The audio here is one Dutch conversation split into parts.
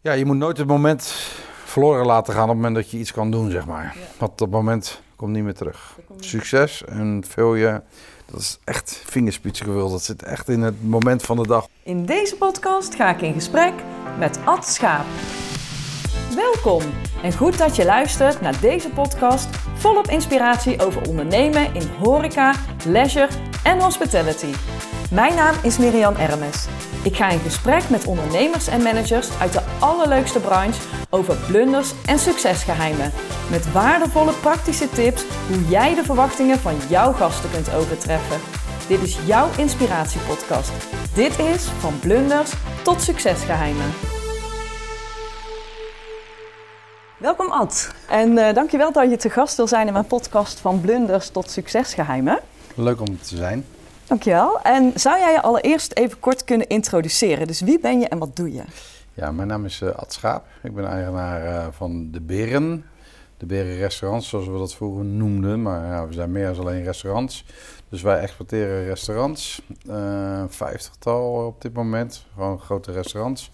Ja, je moet nooit het moment verloren laten gaan op het moment dat je iets kan doen, zeg maar. Want dat moment komt niet meer terug. Succes en failure, dat is echt vingerspitsengewild. Dat zit echt in het moment van de dag. In deze podcast ga ik in gesprek met Ad Schaap. Welkom en goed dat je luistert naar deze podcast volop inspiratie over ondernemen in horeca, leisure en hospitality. Mijn naam is Miriam Ermes. Ik ga in gesprek met ondernemers en managers uit de allerleukste branche over blunders en succesgeheimen. Met waardevolle praktische tips hoe jij de verwachtingen van jouw gasten kunt overtreffen. Dit is jouw inspiratiepodcast. Dit is van blunders tot succesgeheimen. Welkom Ad. En uh, dankjewel dat je te gast wil zijn in mijn podcast van blunders tot succesgeheimen. Leuk om te zijn. Dankjewel. En zou jij je allereerst even kort kunnen introduceren? Dus wie ben je en wat doe je? Ja, mijn naam is uh, Ad Schaap. Ik ben eigenaar uh, van De Beren. De Beren Restaurants, zoals we dat vroeger noemden. Maar ja, we zijn meer dan alleen restaurants. Dus wij exporteren restaurants. Uh, vijftigtal op dit moment. Gewoon grote restaurants.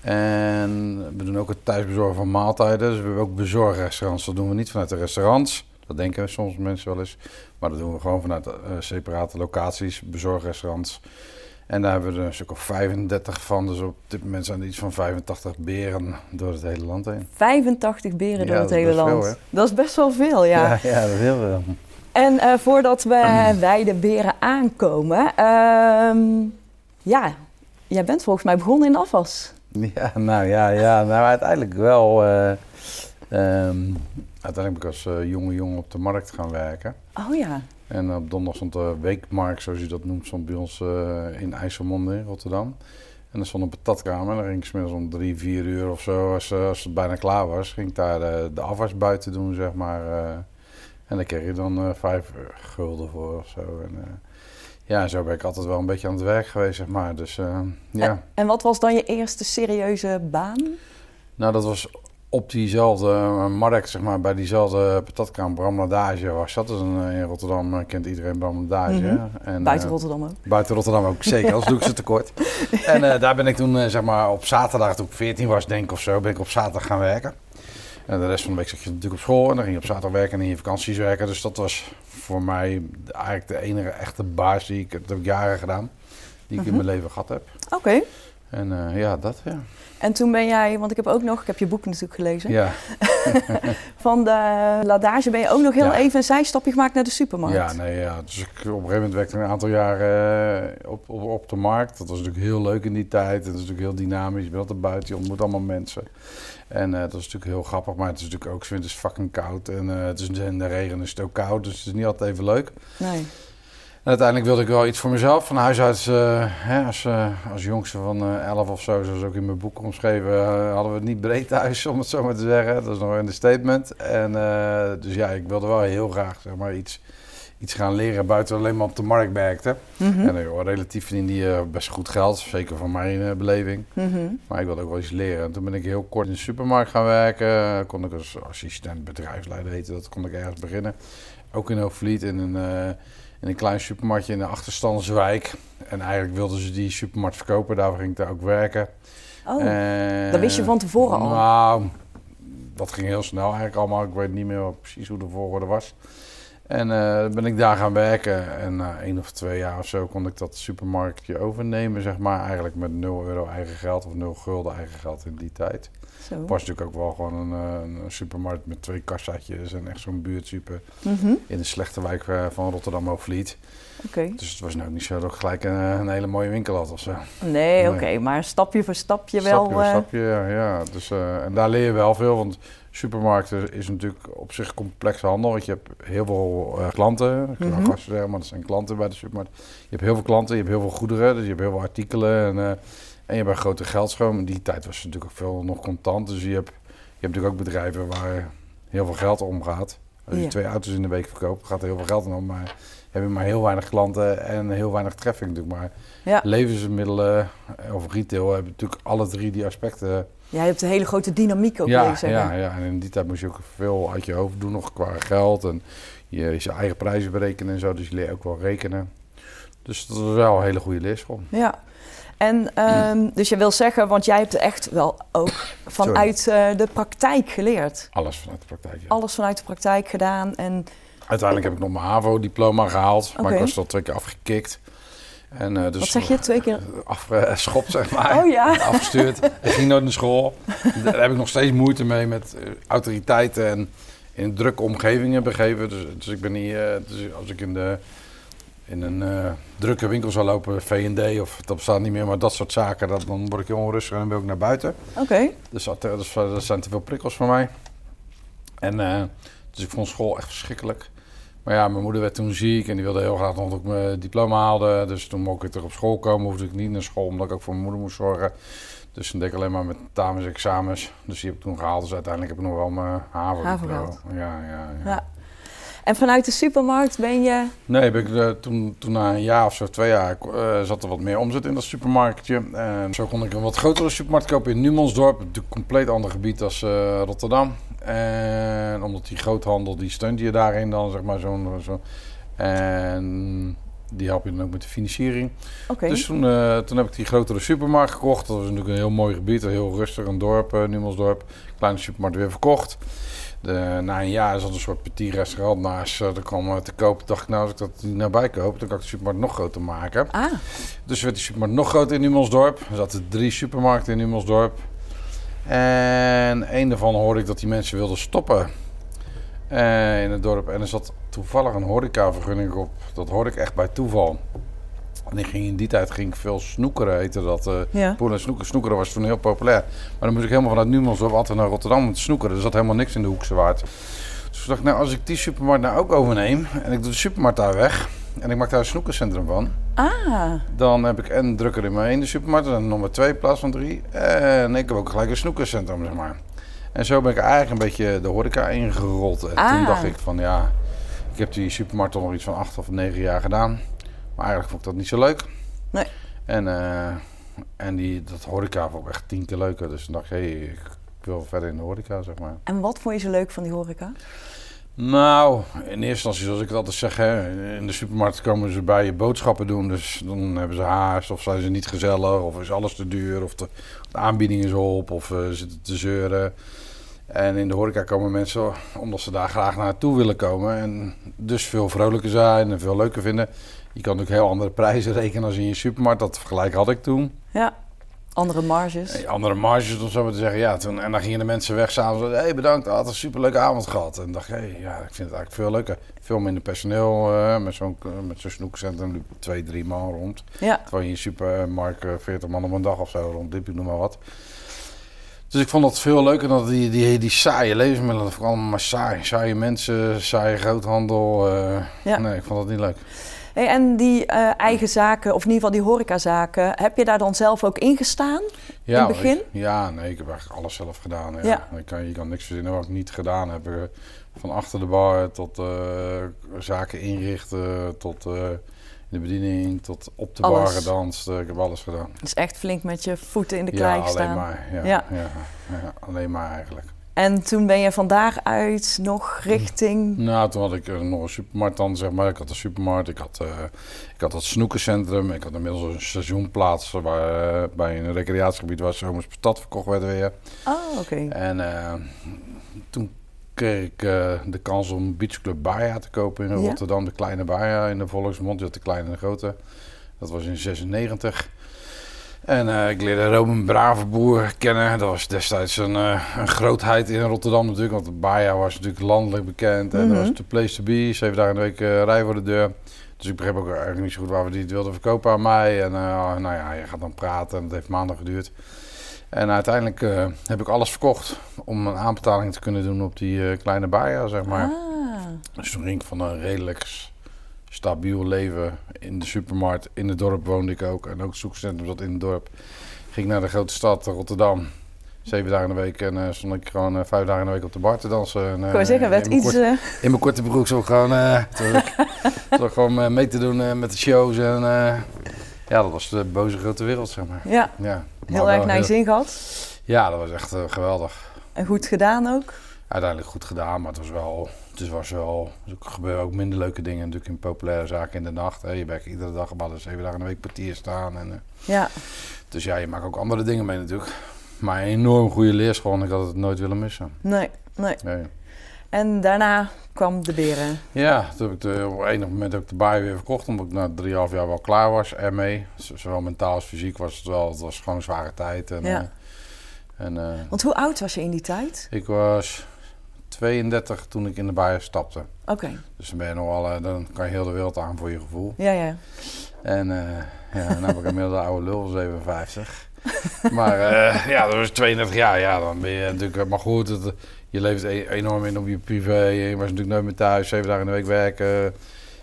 En we doen ook het thuisbezorgen van maaltijden. Dus we hebben ook bezorgrestaurants. Dat doen we niet vanuit de restaurants. Dat denken soms mensen wel eens. Maar dat doen we gewoon vanuit uh, separate locaties, bezorgrestaurants. En daar hebben we er een stuk of 35 van. Dus op dit moment zijn er iets van 85 beren door het hele land heen. 85 beren door het hele land. Veel, dat is best wel veel, ja. Ja, ja dat is heel veel. En uh, voordat we bij de beren aankomen, uh, ja, jij bent volgens mij begonnen in afwas. Ja, nou ja, ja nou uiteindelijk wel. Uh, um, uiteindelijk ben ik als uh, jonge jongen op de markt gaan werken. Oh ja. En op donderdag stond de weekmarkt, zoals je dat noemt, stond bij ons uh, in IJsselmonde in Rotterdam. En dan stond een patatkamer. En dan ging ik smiddags om drie, vier uur of zo, als, als het bijna klaar was, ging ik daar de, de afwas buiten doen, zeg maar. En daar kreeg je dan vijf gulden voor of zo. En, ja, zo ben ik altijd wel een beetje aan het werk geweest, zeg maar. Dus, ja. En, en wat was dan je eerste serieuze baan? Nou, dat was op diezelfde markt, zeg maar, bij diezelfde patatkraam Bramladage was dat. Dus een, in Rotterdam kent iedereen Bramladage. Mm -hmm. en, buiten Rotterdam ook. Buiten Rotterdam ook, zeker. Anders doe ik ze tekort. En uh, daar ben ik toen, uh, zeg maar, op zaterdag, toen ik 14 was, denk ik of zo, ben ik op zaterdag gaan werken. En de rest van de week zat je natuurlijk op school en dan ging je op zaterdag werken en in je vakanties werken. Dus dat was voor mij eigenlijk de enige echte baas die ik, dat heb ik jaren gedaan, die ik mm -hmm. in mijn leven gehad heb. Oké. Okay. En ja, dat ja. En toen ben jij, want ik heb ook nog, ik heb je boek natuurlijk gelezen. Ja. van de Ladage ben je ook nog heel ja. even een zijstapje gemaakt naar de supermarkt. Ja, nee, ja. Dus ik, op een gegeven moment werkte ik een aantal jaar uh, op, op, op de markt. Dat was natuurlijk heel leuk in die tijd. Het is natuurlijk heel dynamisch. Je bent altijd buiten, je ontmoet allemaal mensen. En uh, dat is natuurlijk heel grappig, maar het is natuurlijk ook winters fucking koud. En uh, het is in de regen is het ook koud, dus het is niet altijd even leuk. Nee. Uiteindelijk wilde ik wel iets voor mezelf. Van huis uit, uh, hè, als, uh, als jongste van uh, 11 of zo, zoals ook in mijn boek omschreven, hadden we het niet breed thuis, om het zo maar te zeggen. Dat is nog een statement. En dus ja, ik wilde wel heel graag zeg maar, iets, iets gaan leren buiten alleen maar op de markt werkte. Mhm. Mm -hmm. En joh, relatief verdiende je best goed geld, zeker van mijn beleving. Mm -hmm. Maar ik wilde ook wel iets leren. En toen ben ik heel kort in de supermarkt gaan werken. Kon ik als assistent bedrijfsleider heten, dat kon ik ergens beginnen. Ook in Hoogvliet in een in een klein supermarktje in de achterstandswijk. En eigenlijk wilden ze die supermarkt verkopen, daarvoor ging ik daar ook werken. Oh, en, dat wist je van tevoren al? Nou, dat ging heel snel eigenlijk allemaal. Ik weet niet meer precies hoe de volgorde was. En uh, ben ik daar gaan werken en na één of twee jaar of zo kon ik dat supermarktje overnemen, zeg maar. Eigenlijk met 0 euro eigen geld of 0 gulden eigen geld in die tijd. Zo. Het was natuurlijk ook wel gewoon een, een supermarkt met twee kassaatjes en echt zo'n buurtsuper mm -hmm. in de slechte wijk uh, van Rotterdam-Overvliet. Okay. Dus het was nou niet zo dat ik gelijk een, een hele mooie winkel had of zo. Nee, nee. oké, okay, maar stapje voor stapje wel. Stapje voor stapje, ja. ja. Dus, uh, en daar leer je wel veel, want supermarkten is natuurlijk op zich complexe handel. Want je hebt heel veel uh, klanten, ik kan mm -hmm. gasten zeggen, maar dat zijn klanten bij de supermarkt. Je hebt heel veel klanten, je hebt heel veel goederen, dus je hebt heel veel artikelen. En, uh, en je hebt een grote geldstroom. In die tijd was het natuurlijk ook veel nog contant. Dus je hebt, je hebt natuurlijk ook bedrijven waar heel veel geld omgaat. Als je Ja. twee auto's in de week verkoopt, gaat er heel veel geld om. Maar heb je maar heel weinig klanten en heel weinig traffic natuurlijk. Maar Ja. levensmiddelen of retail hebben natuurlijk alle drie die aspecten. Ja, je hebt een hele grote dynamiek ook, Ja, zeggen. ja, ja, en in die tijd moest je ook veel uit je hoofd doen nog qua geld. En je, je eigen prijzen berekenen en zo. Dus je leert ook wel rekenen. Dus dat was wel een hele goede leerschool. Ja. En ehm, dus je wil zeggen, want jij hebt echt wel ook vanuit uh, de praktijk geleerd. Alles vanuit de praktijk, ja. Alles vanuit de praktijk gedaan en... Uiteindelijk heb ik nog mijn HAVO-diploma gehaald, maar ik was al twee keer afgekikt. En, uh, dus Wat zeg je, twee keer? Afgeschopt, zeg maar. Oh ja. Afgestuurd. ik ging nooit naar school. Daar heb ik nog steeds moeite mee met autoriteiten en in drukke omgevingen begeven. Dus, dus ik ben niet, uh, dus als ik in, de, in een uh, drukke winkel zou lopen, V&D of dat bestaat niet meer, maar dat soort zaken, dat, dan word ik heel onrustig en dan wil ik naar buiten. Oké. Dus dat, dus, dat zijn te veel prikkels voor mij. En dus ik vond school echt verschrikkelijk. Maar ja, mijn moeder werd toen ziek en die wilde heel graag nog dat ik mijn diploma haalde. Dus toen mocht ik terug op school komen, hoefde ik niet naar school, omdat ik ook voor mijn moeder moest zorgen. Dus toen deed ik alleen maar met tamens examens. Dus die heb ik toen gehaald. Dus uiteindelijk heb ik nog wel mijn haven. Ja, ja, ja, ja. En vanuit de supermarkt ben je... Nee, ben ik, uh, toen, toen na een jaar of zo, twee jaar, uh, zat er wat meer omzet in dat supermarktje. En zo kon ik een wat grotere supermarkt kopen in Numansdorp. Een compleet ander gebied als uh, Rotterdam. En omdat die groothandel, die steunt je daarin dan, zeg maar, zo'n... Zo. En die help je dan ook met de financiering. Okay. Dus toen, uh, toen heb ik die grotere supermarkt gekocht. Dat was natuurlijk een heel mooi gebied, een heel rustig, een dorp, uh, Numelsdorp. Kleine supermarkt weer verkocht. De, na een jaar zat een soort petit restaurant naast. Uh, er kwam te kopen. dacht ik, nou, als ik dat niet nabij koop, dan kan ik de supermarkt nog groter maken. Ah. Dus werd die supermarkt nog groter in Numelsdorp. Er zaten drie supermarkten in Numelsdorp. En een daarvan hoorde ik dat die mensen wilden stoppen uh, in het dorp. En er zat toevallig een horecavergunning op. Dat hoorde ik echt bij toeval. En ik ging in die tijd ging ik veel snoekeren, heette dat. Uh, ja. Poelen snoekeren. Snoekeren was toen heel populair. Maar dan moest ik helemaal vanuit Numels op altijd naar Rotterdam om te snoekeren. Er zat helemaal niks in de Hoekse Waard. Dus ik dacht, nou, als ik die supermarkt nou ook overneem... en ik doe de supermarkt daar weg... en ik maak daar een snoekerscentrum van... Ah. dan heb ik en drukker in mijn ene supermarkt... en nummer twee in plaats van drie. En ik heb ook gelijk een snoekerscentrum, zeg maar. En zo ben ik eigenlijk een beetje de horeca ingerold. En ah. toen dacht ik van ja, ik heb die supermarkt al nog iets van acht of negen jaar gedaan. Maar eigenlijk vond ik dat niet zo leuk. Nee. En, uh, en die, dat horeca vond ik echt tien keer leuker. Dus toen dacht ik, hé, hey, ik wil verder in de horeca, zeg maar. En wat vond je zo leuk van die horeca? Nou, in eerste instantie, zoals ik het altijd zeg, hè, in de supermarkt komen ze bij je boodschappen doen. Dus dan hebben ze haast, of zijn ze niet gezellig, of is alles te duur, of de, de aanbieding is op, of uh, zitten te zeuren. En in de horeca komen mensen omdat ze daar graag naartoe willen komen. En dus veel vrolijker zijn en veel leuker vinden. Je kan natuurlijk heel andere prijzen rekenen als in je supermarkt. Dat vergelijk had ik toen. Ja, andere marges. andere marges, om zo maar te zeggen. Ja, toen, en dan gingen de mensen weg s'avonds. Hé, hey, bedankt, had een superleuke avond gehad. En dacht hey, ja, ik vind het eigenlijk veel leuker. Veel minder personeel. Uh, met zo'n met zo'n snoekcentrum liep twee, drie man rond. Ja. Terwijl je in je supermarkt uh, 40 man op een dag of zo rond. Dit noem maar wat. Dus ik vond dat veel leuker dan die, die, die saaie levensmiddelen. Dat allemaal maar saai. Saaie mensen, saaie groothandel. Uh, ja. Nee, ik vond dat niet leuk. Hey, en die uh, eigen zaken, of in ieder geval die horecazaken, heb je daar dan zelf ook in gestaan? Ja, in het begin? Ik, ja, nee, ik heb eigenlijk alles zelf gedaan. Ja. Ja. Ik kan, je kan niks verzinnen wat ik niet gedaan heb. Van achter de bar tot uh, zaken inrichten, tot de bediening tot op de Alles. bar gedanst. ik heb alles gedaan. Dus echt flink met je voeten in de Ja, klei alleen staan. maar. Ja, Ja. ja. Ja, alleen maar eigenlijk. En toen ben je van daaruit nog richting... Nou, toen had ik eh, nog een supermarkt dan, zeg maar. Ik had een supermarkt, ik had, eh, ik had het snoekencentrum. Ik had inmiddels een seizoenplaats waar, eh, bij een recreatiegebied waar zomers patat verkocht werd weer. Oh, oké. En toen kreeg ik de kans om Beachclub Baja te kopen in Ja. Rotterdam. De kleine Baja in de Volksmond. Je had de kleine en de grote. Dat was in 96. En eh, ik leerde Roman Bravenboer kennen. Dat was destijds een, eh, een grootheid in Rotterdam natuurlijk. Want de Baja was natuurlijk landelijk bekend. En Mhm. dat was de place to be. Zeven dagen in de week eh rij voor de deur. Dus ik begreep ook eigenlijk niet zo goed waar we die het wilden verkopen aan mij. En eh, nou ja, je gaat dan praten. En dat heeft maanden geduurd. En uiteindelijk heb ik alles verkocht om een aanbetaling te kunnen doen op die kleine Baja, zeg maar. Ah, Dus toen ging ik van een redelijk stabiel leven in de supermarkt. In het dorp woonde ik ook. En ook het zoekcentrum zat in het dorp. Ging naar de grote stad, Rotterdam. Zeven dagen in de week. En eh, stond ik gewoon eh, vijf dagen in de week op de bar te dansen. En, ik eh, wou zeggen, werd iets... kort- eh, in mijn korte broek zo gewoon, eh ik, ik gewoon eh, mee te doen eh, met de shows. En eh, ja, dat was de boze grote wereld, zeg maar. ja, Ja, heel Maar erg naar je zin gehad. Ja, dat was echt eh, geweldig. En goed gedaan ook. uiteindelijk goed gedaan, maar het was wel, het was wel, er gebeuren ook minder leuke dingen natuurlijk in populaire zaken in de nacht. Hè. Je werkt iedere dag maar dus zeven dagen in de week portier staan. En, eh, Ja, dus ja, je maakt ook andere dingen mee natuurlijk. Maar een enorm goede leerschool ik had het nooit willen missen. nee, nee. Nee. En daarna kwam de beren. Ja, toen heb ik de, op enig moment ik de baai weer verkocht, omdat ik na drieënhalf jaar wel klaar was ermee. Zowel mentaal als fysiek was het wel, het was gewoon een zware tijd. En, Ja. eh, en eh, Want hoe oud was je in die tijd? ik was 32 toen ik in de baai stapte. Oké, Dus dan ben je nog wel, eh, dan kan je heel de wereld aan voor je gevoel. ja, ja. En eh ja, dan heb ik inmiddels een oude lul van 57. maar eh, ja, dat was 32 jaar. Ja, dan ben je natuurlijk... Maar goed, het, je leeft e- enorm in op je privé. Je was natuurlijk nooit meer thuis, zeven dagen in de week werken.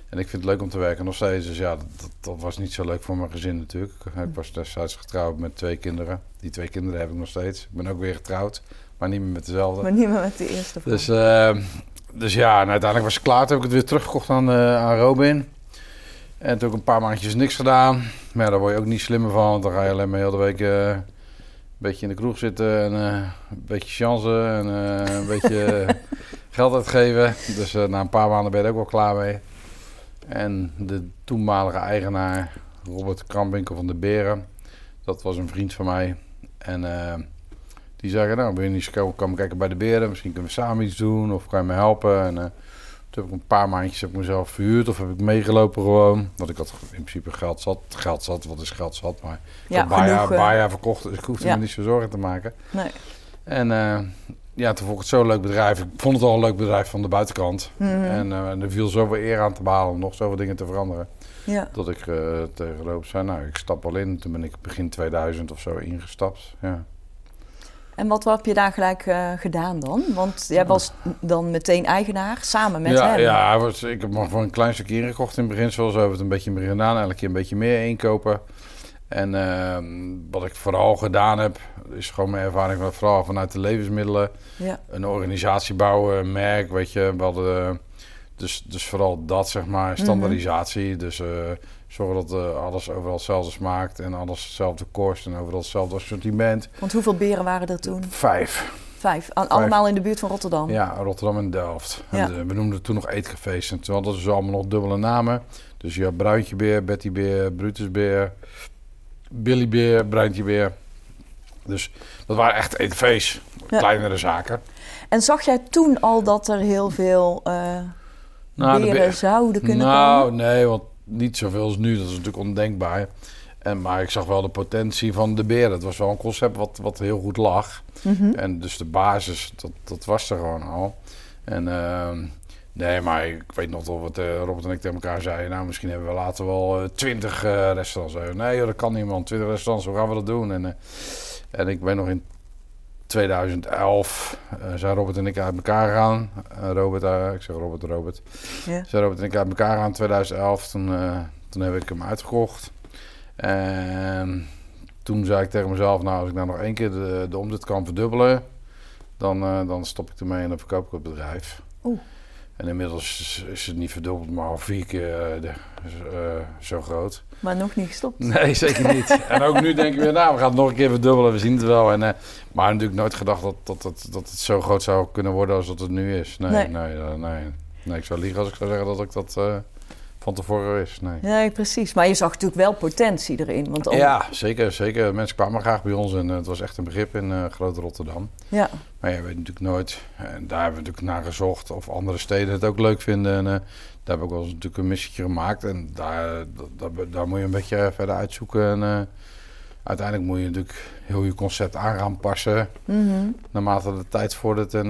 En ik vind het leuk om te werken nog steeds. Dus ja, dat, dat was niet zo leuk voor mijn gezin natuurlijk. Ik was destijds getrouwd met twee kinderen. Die twee kinderen heb ik nog steeds. Ik ben ook weer getrouwd, maar niet meer met dezelfde. Maar niet meer met de eerste. Dus, eh, dus ja, en uiteindelijk was het klaar. Toen heb ik het weer teruggekocht aan, eh, aan Robin. En toen heb ik een paar maandjes niks gedaan. Maar ja, daar word je ook niet slimmer van. Want dan ga je alleen maar heel de week eh, een beetje in de kroeg zitten. En eh, een beetje chansen. En een beetje geld uitgeven. Dus na een paar maanden ben je er ook wel klaar mee. En de toenmalige eigenaar, Robert Kramwinkel van de Beren. Dat was een vriend van mij. En... die zeggen, nou, ben je niet komen komen kijken bij de beren? Misschien kunnen we samen iets doen of kan je me helpen? En eh, toen heb ik een paar maandjes heb ik mezelf verhuurd of heb ik meegelopen gewoon. Want ik had in principe geld zat. Geld zat, wat is geld zat? Maar ik ja, had Baja, eh, Baja verkocht, dus ik hoefde ja. me niet zo zorgen te maken. Nee. En eh, ja, toen vond ik het zo'n leuk bedrijf. Ik vond het al een leuk bedrijf van de buitenkant. Mhm. En eh, er viel zoveel eer aan te behalen om nog zoveel dingen te veranderen. Ja. Dat ik eh tegen Roop zei, nou, ik stap wel in. Toen ben ik begin 2000 of zo ingestapt. Ja. En wat heb je daar gelijk eh, gedaan dan? Want jij was dan meteen eigenaar, samen met ja, hem. Ja, was, ik heb maar voor een klein stukje ingekocht in het begin. Zoals we hebben het een beetje meer gedaan. Elke keer een beetje meer inkopen. En ehm, wat ik vooral gedaan heb, is gewoon mijn ervaring van, vooral vanuit de levensmiddelen. Ja. Een organisatie bouwen, een merk, weet je. We hadden, eh, dus, dus vooral dat, zeg maar, standaardisatie. Dus eh, zorgen dat eh, alles overal hetzelfde smaakt en alles hetzelfde kost en overal hetzelfde assortiment. Want hoeveel beren waren er toen? Vijf. Vijf. An- Allemaal in de buurt van Rotterdam? Ja, Rotterdam en Delft. Ja. En, eh, we noemden het toen nog eetcafés. En toen hadden ze allemaal nog dubbele namen. Dus je had Bruintjebeer, Bettybeer, Brutusbeer, Billybeer, Bruintjebeer. Dus dat waren echt eetcafés. Ja. Kleinere zaken. En zag jij toen al dat er heel veel eh Nou, de beren be- zouden kunnen nou, komen? nee, want niet zoveel als nu. Dat is natuurlijk ondenkbaar. En, maar ik zag wel de potentie van de beren. Het was wel een concept wat, wat heel goed lag. Mhm. En dus de basis, dat, dat was er gewoon al. En ehm, nee, maar ik weet nog wel wat eh, Robert en ik tegen elkaar zeiden. Nou, misschien hebben we later wel eh, twintig restaurants. Eh, nee, joh, dat kan niet, man. Twintig restaurants, hoe gaan we dat doen? En, en ik ben nog in 2011 eh, zijn Robert en ik uit elkaar gegaan. Eh, Robert, eh, ik zeg Robert, Robert. Ja. Zijn Robert en ik uit elkaar gegaan in 2011. Toen, eh, toen heb ik hem uitgekocht. En toen zei ik tegen mezelf, nou, als ik nou nog één keer de, de omzet kan verdubbelen, dan, dan stop ik ermee en dan verkoop ik het bedrijf. Oeh. En inmiddels is, het niet verdubbeld, maar al vier keer eh, de, eh, zo groot. Maar nog niet gestopt. Nee, zeker niet. en ook nu denk ik weer, nou, we gaan het nog een keer verdubbelen, we zien het wel. En, eh, maar natuurlijk nooit gedacht dat, dat, dat, dat het zo groot zou kunnen worden als dat het nu is. Nee, Nee. nee, nee. nee, nee. ik zou liegen als ik zou zeggen dat ik dat van tevoren wist. Nee. Nee, precies. Maar je zag natuurlijk wel potentie erin. Want Ja, zeker, zeker. Mensen kwamen graag bij ons en eh, het was echt een begrip in eh Groot Rotterdam. ja. Maar je weet natuurlijk nooit, en daar hebben we natuurlijk naar gezocht of andere steden het ook leuk vinden. En eh, daar heb ik wel eens natuurlijk een missietje gemaakt en daar, daar, daar moet je een beetje verder uitzoeken. En uiteindelijk moet je natuurlijk heel je concept aan gaan passen Mhm. naarmate de tijd vordert en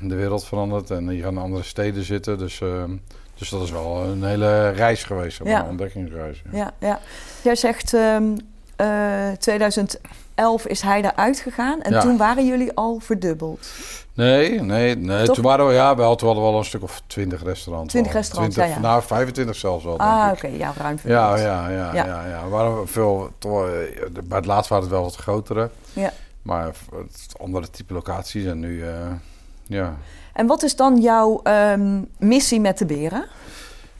de wereld verandert. En je gaat in andere steden zitten, dus, eh, dus dat is wel een hele reis geweest, Ja. een ontdekkingsreis. Ja. ja, ja. Jij zegt ehm, eh, 2011 is hij eruit gegaan en Ja. toen waren jullie al verdubbeld. Nee, nee, nee. Toen waren we, ja, wel, toen hadden we al een stuk of twintig restaurants. 20 al. restaurants, 20, ja, ja. Nou, 25 zelfs wel, Ah, oké. Ja, ruim verdubbeld. ja, ja, Ja. ja. ja, We waren veel, eh, bij het laatst waren het wel wat grotere. Ja. Maar het andere type locaties en nu, eh, ja. En wat is dan jouw ehm, missie met de beren?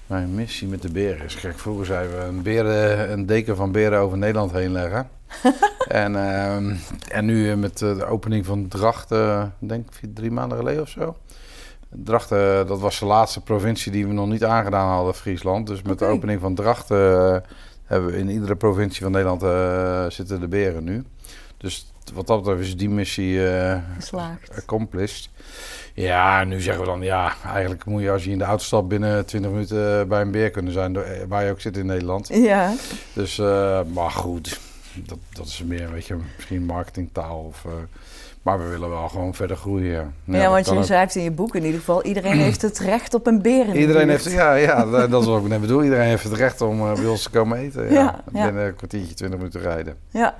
Mijn missie met de beren is, kijk, vroeger zeiden we een, beren, een deken van beren over Nederland heen leggen. en, ehm, en nu met de opening van Drachten, denk ik drie maanden geleden of zo. Drachten, dat was de laatste provincie die we nog niet aangedaan hadden, Friesland. Dus met de opening van Drachten eh, hebben we in iedere provincie van Nederland eh, zitten de beren nu. Dus wat dat betreft is die missie eh, Geslaagd. accomplished. Ja, nu zeggen we dan, ja, eigenlijk moet je als je in de auto stapt binnen 20 minuten bij een beer kunnen zijn, eh, waar je ook zit in Nederland. Ja, Dus, eh, maar goed, dat, dat is meer, weet je, misschien marketingtaal of... eh, maar we willen wel gewoon verder groeien, ja. want je schrijft in je boek in ieder geval... iedereen heeft het recht op een beer Iedereen heeft, ja, ja, dat is wat ik net bedoel. Iedereen heeft het recht om eh, bij ons te komen eten. Ja, Ja, ja. Binnen een kwartiertje, 20 minuten rijden. Ja.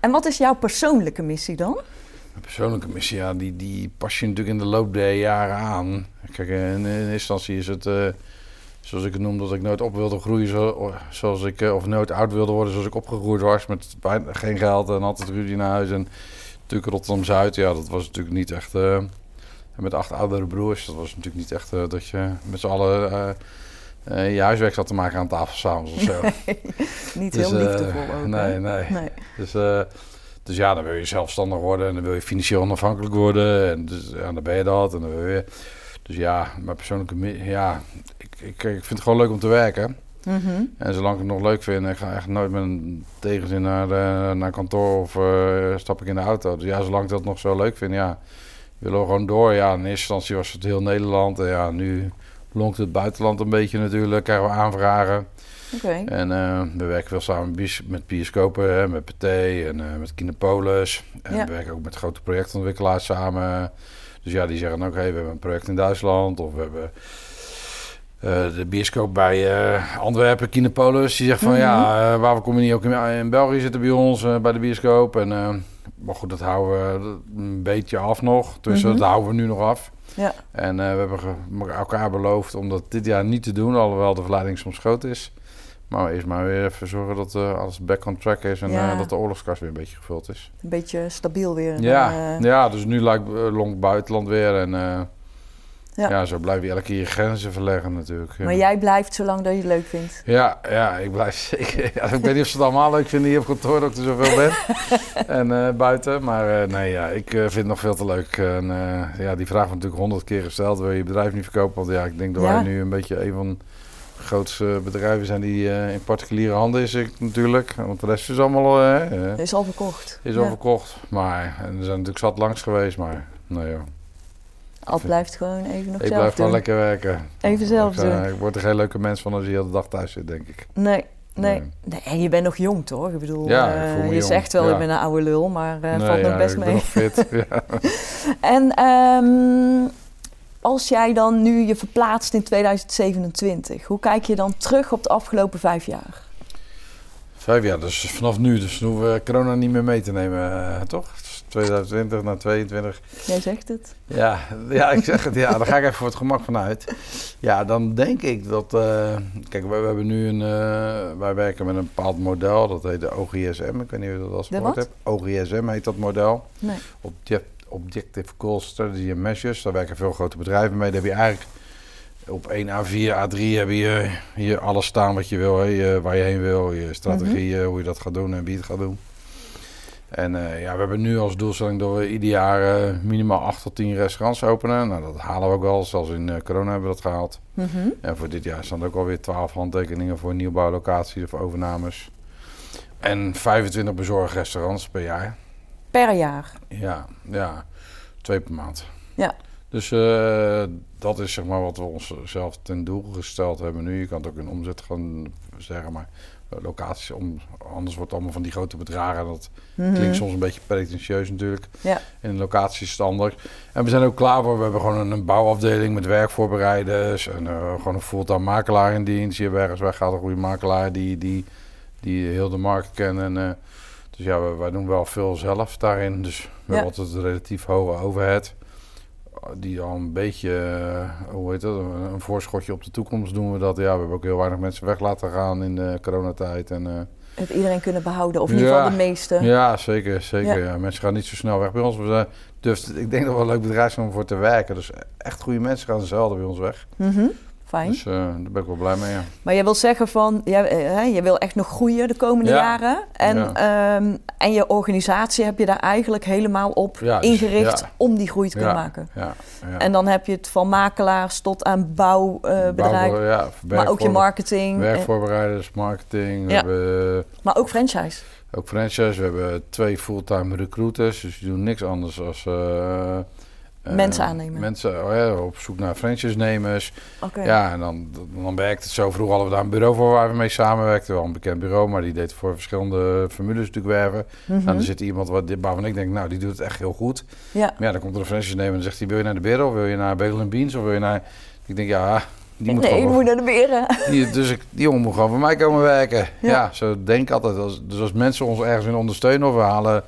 En wat is jouw persoonlijke missie dan? Mijn persoonlijke missie, ja, die, die pas je natuurlijk in de loop der jaren aan. Kijk, in, eerste instantie is het, eh, zoals ik het noem, dat ik nooit op wilde groeien zo, zoals ik, eh, of nooit oud wilde worden zoals ik opgegroeid was. Met bijna geen geld en altijd ruzie naar huis. En natuurlijk Rotterdam-Zuid, ja, dat was natuurlijk niet echt... en met acht oudere broers, dat was natuurlijk niet echt dat je met z'n allen eh, je huiswerk zat te maken aan tafel s'avonds of zo. Niet Dus, heel eh, liefdevol ook? Nee, nee. Nee. Dus, eh, dus ja, dan wil je zelfstandig worden en dan wil je financieel onafhankelijk worden. En dus, ja, dan ben je dat. En dan wil je weer. Dus ja, mijn persoonlijke... Ja, ik, ik, ik vind het gewoon leuk om te werken. Mhm. En zolang ik het nog leuk vind, ik ga echt nooit met een tegenzin naar, eh, naar kantoor of stap ik in de auto. Dus ja, zolang ik dat nog zo leuk vind, ja, willen we gewoon door. Ja, in eerste instantie was het heel Nederland. En ja, nu lonkt het buitenland een beetje natuurlijk, krijgen we aanvragen. En eh, we werken veel samen met bios- met bioscopen, hè, met Pathé en eh, met Kinepolis. En Ja. we werken ook met grote projectontwikkelaars samen. Dus ja, die zeggen ook, hey, we hebben een project in Duitsland. Of we hebben eh, de bioscoop bij Antwerpen, Kinepolis. Die zegt van, Mhm. ja, uh, waar kom je niet ook in, in België zitten bij ons, bij de bioscoop. En, maar goed, dat houden we een beetje af nog. Dus dat houden we nu nog af. Ja. En eh, we hebben elkaar beloofd om dat dit jaar niet te doen, alhoewel de verleiding soms groot is. Maar eerst maar weer even zorgen dat eh, alles back on track is en Ja. eh, dat de oorlogskast weer een beetje gevuld is. Een beetje stabiel weer. Ja, ja dus nu lijkt uh, longt buitenland weer en Ja. ja. zo blijf je elke keer je grenzen verleggen natuurlijk. Ja. Maar jij blijft zolang dat je het leuk vindt. Ja, ja, ik blijf zeker. Ja, ik weet niet of ze het allemaal leuk vinden hier op kantoor dat ik er zoveel ben. en eh, buiten. Maar eh, nee, ja, ik eh, vind het nog veel te leuk. En, ja, die vraag wordt natuurlijk honderd keer gesteld. Wil je je bedrijf niet verkopen? Want ja, ik denk dat wij nu een beetje een van de grootste bedrijven zijn die in particuliere handen is ik, natuurlijk. Want de rest is allemaal Is al verkocht. is al verkocht. Maar en er zijn natuurlijk zat langs geweest. Maar nou ja, Ad blijft gewoon even nog ik zelf blijf gewoon lekker werken. Even zelf ik, eh, doen. ik word er geen leuke mens van als je de hele dag thuis zit, denk ik. Nee, nee. Nee. En je bent nog jong, toch? Ik bedoel, Ja, eh, ik je jong, zegt wel, ja. ik ben een oude lul, maar eh Nee, valt nog ja, best mee. nog fit. ja. En ehm, als jij dan nu je verplaatst in 2027, hoe kijk je dan terug op de afgelopen vijf jaar? Vijf jaar, dus vanaf nu. Dus dan hoeven we corona niet meer mee te nemen, toch? Dus 2020 naar 2022. Jij zegt het. Ja, ja, ik zeg het. Ja, daar ga ik even voor het gemak vanuit. Ja, dan denk ik dat... eh, kijk, we, we hebben nu een... eh, wij werken met een bepaald model. Dat heet de OGSM. Ik weet niet of je dat al gehoord hebt. OGSM heet dat model. Nee. Object, Objective Goals, Strategy and Measures. Daar werken veel grote bedrijven mee. Daar heb je eigenlijk op 1 A4, A3 heb je hier alles staan wat je wil. Hè. Waar je heen wil, je strategieën, hoe je dat gaat doen en wie het gaat doen. En eh, ja, we hebben nu als doelstelling dat we ieder jaar eh, minimaal 8 tot 10 restaurants openen. Nou, dat halen we ook wel. Zelfs in eh, corona hebben we dat gehaald. Mhm. En voor dit jaar staan er ook alweer 12 handtekeningen voor nieuwbouwlocaties of overnames. En 25 bezorgd restaurants per jaar. Per jaar. Ja, ja, twee per maand. Ja. Dus dat is zeg maar wat we onszelf ten doel gesteld hebben nu. Je kan het ook in omzet gaan zeggen, maar locaties, om, anders wordt het allemaal van die grote bedragen. Dat Mhm. klinkt soms een beetje pretentieus natuurlijk. Ja. In locaties standaard. En we zijn ook klaar voor. We hebben gewoon een, bouwafdeling met werkvoorbereiders. En eh, gewoon een fulltime makelaar in dienst. Hier ergens weg gaat een goede makelaar die, die, die heel de markt kent. En, eh, dus ja, wij, wij doen wel veel zelf daarin. Dus we Ja. hebben altijd een relatief hoge overhead. Die al een beetje, eh, hoe heet dat, een, voorschotje op de toekomst doen we dat. Ja, we hebben ook heel weinig mensen weg laten gaan in de coronatijd. En, eh, Heb iedereen kunnen behouden, of in ieder Ja. geval de meeste. ja, zeker. zeker Ja. ja. Mensen gaan niet zo snel weg bij ons. We zijn, dus ik denk dat we een leuk bedrijf zijn om voor te werken. Dus echt goede mensen gaan zelden bij ons weg. Mhm. Fijn. Dus eh, daar ben ik wel blij mee, ja. Maar je wil zeggen van, jij, eh, hè, je wil echt nog groeien de komende Ja. jaren. En, ehm, en je organisatie heb je daar eigenlijk helemaal op dus- ingericht om die groei te kunnen maken. ja, ja. En dan heb je het van makelaars tot aan bouwbedrijven, Bouwen, ja, maar ook je marketing. Werkvoorbereiders, marketing. We hebben maar ook franchise. ook franchise. We hebben twee fulltime recruiters. Dus die doen niks anders dan Mensen aannemen. Mensen oh ja, op zoek naar franchise-nemers. Ja, en dan, dan werkt het zo. Vroeger hadden we daar een bureau voor waar we mee samenwerkten. Wel een bekend bureau, maar die deed voor verschillende formules natuurlijk werven. Mhm. En dan zit iemand wat, waarvan ik denk, nou, die doet het echt heel goed. Ja. Maar ja, dan komt er een franchise-nemer en zegt hij, wil je naar de Beren of wil je naar Bagel Beans? Of wil je naar... Ik denk, ja, die moet nee, gewoon... moet naar de beren. Die, dus ik, die jongen moet gewoon voor mij komen werken. Ja. Ja, zo denk ik altijd. Als, dus als mensen ons ergens in ondersteunen of we halen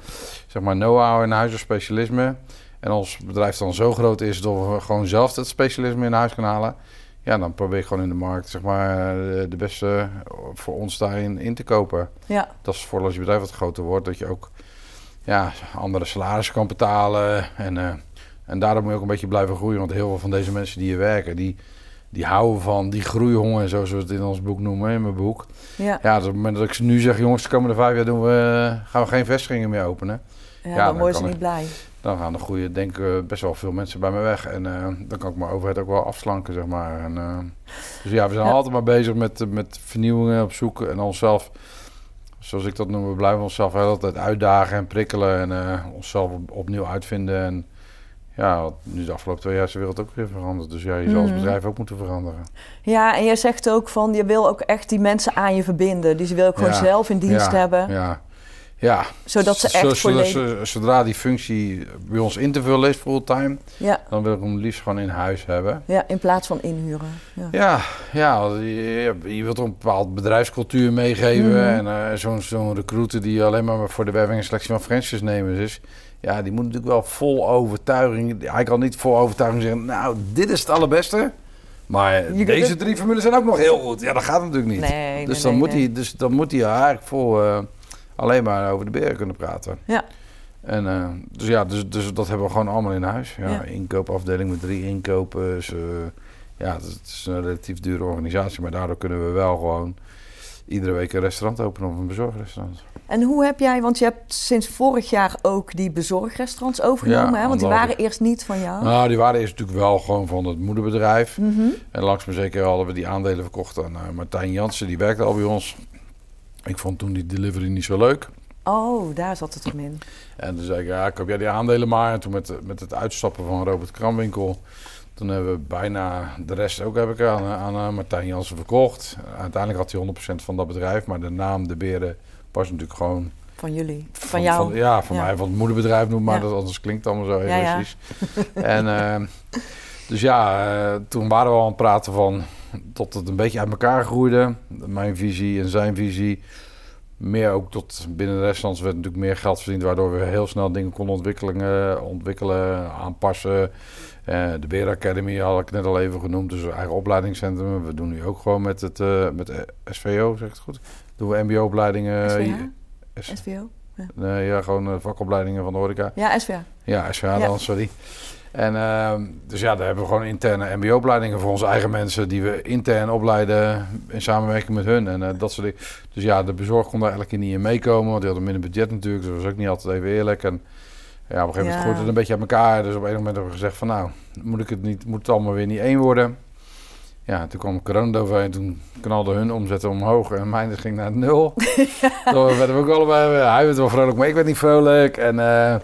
zeg maar know-how in huis of specialisme. En ons bedrijf dan zo groot is dat we gewoon zelf het specialisme in huis kunnen halen. Ja, dan probeer ik gewoon in de markt zeg maar de, de beste voor ons daarin in te kopen. Ja, Dat is voor als je bedrijf wat groter wordt, dat je ook ja, andere salarissen kan betalen. En, eh, en daardoor moet je ook een beetje blijven groeien. Want heel veel van deze mensen die hier werken, die, die houden van die groeihonger, zoals we het in ons boek noemen, in mijn boek. ja. Ja, dus op het moment dat ik nu zeg, jongens, de komende vijf jaar doen we, gaan we geen vestigingen meer openen. ja, Ja, dan dan worden ze niet blij. Dan gaan de goede, denk ik, best wel veel mensen bij me weg. En eh, dan kan ik mijn overheid ook wel afslanken, zeg maar. En, eh, dus ja, we zijn Ja. altijd maar bezig met, met vernieuwingen op zoek. En onszelf, zoals ik dat noem, we blijven onszelf altijd uitdagen en prikkelen. En eh, onszelf op- opnieuw uitvinden. En ja, nu de afgelopen twee jaar is de wereld ook weer veranderd. Dus ja, je zal als Mhm. bedrijf ook moeten veranderen. Ja, en jij zegt ook van, je wil ook echt die mensen aan je verbinden. Die ze wil ook gewoon Ja. zelf in dienst ja, hebben. Ja, ja. Zodat ze echt Zodra die functie bij ons in te vullen is fulltime, Ja, dan wil ik hem liefst gewoon in huis hebben. ja, in plaats van inhuren. Ja. Ja, ja je, je wilt een bepaald bedrijfscultuur meegeven. Mhm. En eh, zo'n zo'n recruiter die alleen maar voor de werving en selectie van franchise-nemers is... Ja, die moet natuurlijk wel vol overtuiging... Hij kan niet vol overtuiging zeggen... Nou, dit is het allerbeste. Maar deze drie formules zijn ook nog heel goed. Ja, dat gaat natuurlijk niet. Nee, dus, nee, dan nee, moet. Hij, dus dan moet hij eigenlijk vol eh, alleen maar over de beren kunnen praten. Ja. En, eh, dus ja, dus, dus dat hebben we gewoon allemaal in huis. Ja, Ja. Inkoopafdeling met drie inkopers. eh, ja, het is, een relatief dure organisatie, maar daardoor kunnen we wel gewoon iedere week een restaurant openen of een bezorgrestaurant. En hoe heb jij, want je hebt sinds vorig jaar ook die bezorgrestaurants overgenomen, Ja, hè? want die waren eerst niet van jou. Nou, die waren eerst natuurlijk wel gewoon van het moederbedrijf. Mhm. En langzaam maar zeker hadden we die aandelen verkocht aan eh, Martijn Jansen, die werkte al bij ons. Ik vond toen die delivery niet zo leuk. Oh, daar zat het hem in. En toen zei ik, ja, koop jij die aandelen maar. En toen met, met het uitstappen van Robert Kramwinkel... toen hebben we bijna de rest ook heb ik aan, aan eh, Martijn Jansen verkocht. Uiteindelijk had hij 100% van dat bedrijf. Maar de naam De Beren was natuurlijk gewoon... Van jullie. Van, jou. ja, van Ja. mij van het moederbedrijf noem maar. Ja. Dat, anders klinkt allemaal zo Ja, ja. en eh, dus ja, eh, toen waren we al aan het praten van... tot het een beetje uit elkaar groeide. Mijn visie en zijn visie meer ook tot binnen de restaurants werd natuurlijk meer geld verdiend, waardoor we heel snel dingen konden ontwikkelen, ontwikkelen aanpassen. Eh, de Beer Academy had ik net al even genoemd, dus eigen opleidingscentrum. We doen nu ook gewoon met het eh, met eh, SVO, zeg ik het goed? Doen we MBO-opleidingen? SVO? nee, ja, gewoon eh, vakopleidingen van de horeca. Ja, SVH. Ja, SVH Ja. dan, sorry. En ehm, dus ja, daar hebben we gewoon interne MBO-opleidingen voor onze eigen mensen die we intern opleiden in samenwerking met hun en eh, dat soort dingen. Dus ja, de bezorg kon daar elke keer niet in meekomen, want die hadden minder budget natuurlijk, dus dat was ook niet altijd even eerlijk. En ja, op een gegeven moment Ja. groeide het een beetje uit elkaar, dus op een moment hebben we gezegd van nou, moet ik het niet, moet het allemaal weer niet één worden. Ja, toen kwam corona overheen, toen knalde hun omzetten omhoog en mijn ging naar nul. Toen werden we ook allebei, hij werd wel vrolijk, maar ik werd niet vrolijk. En eh,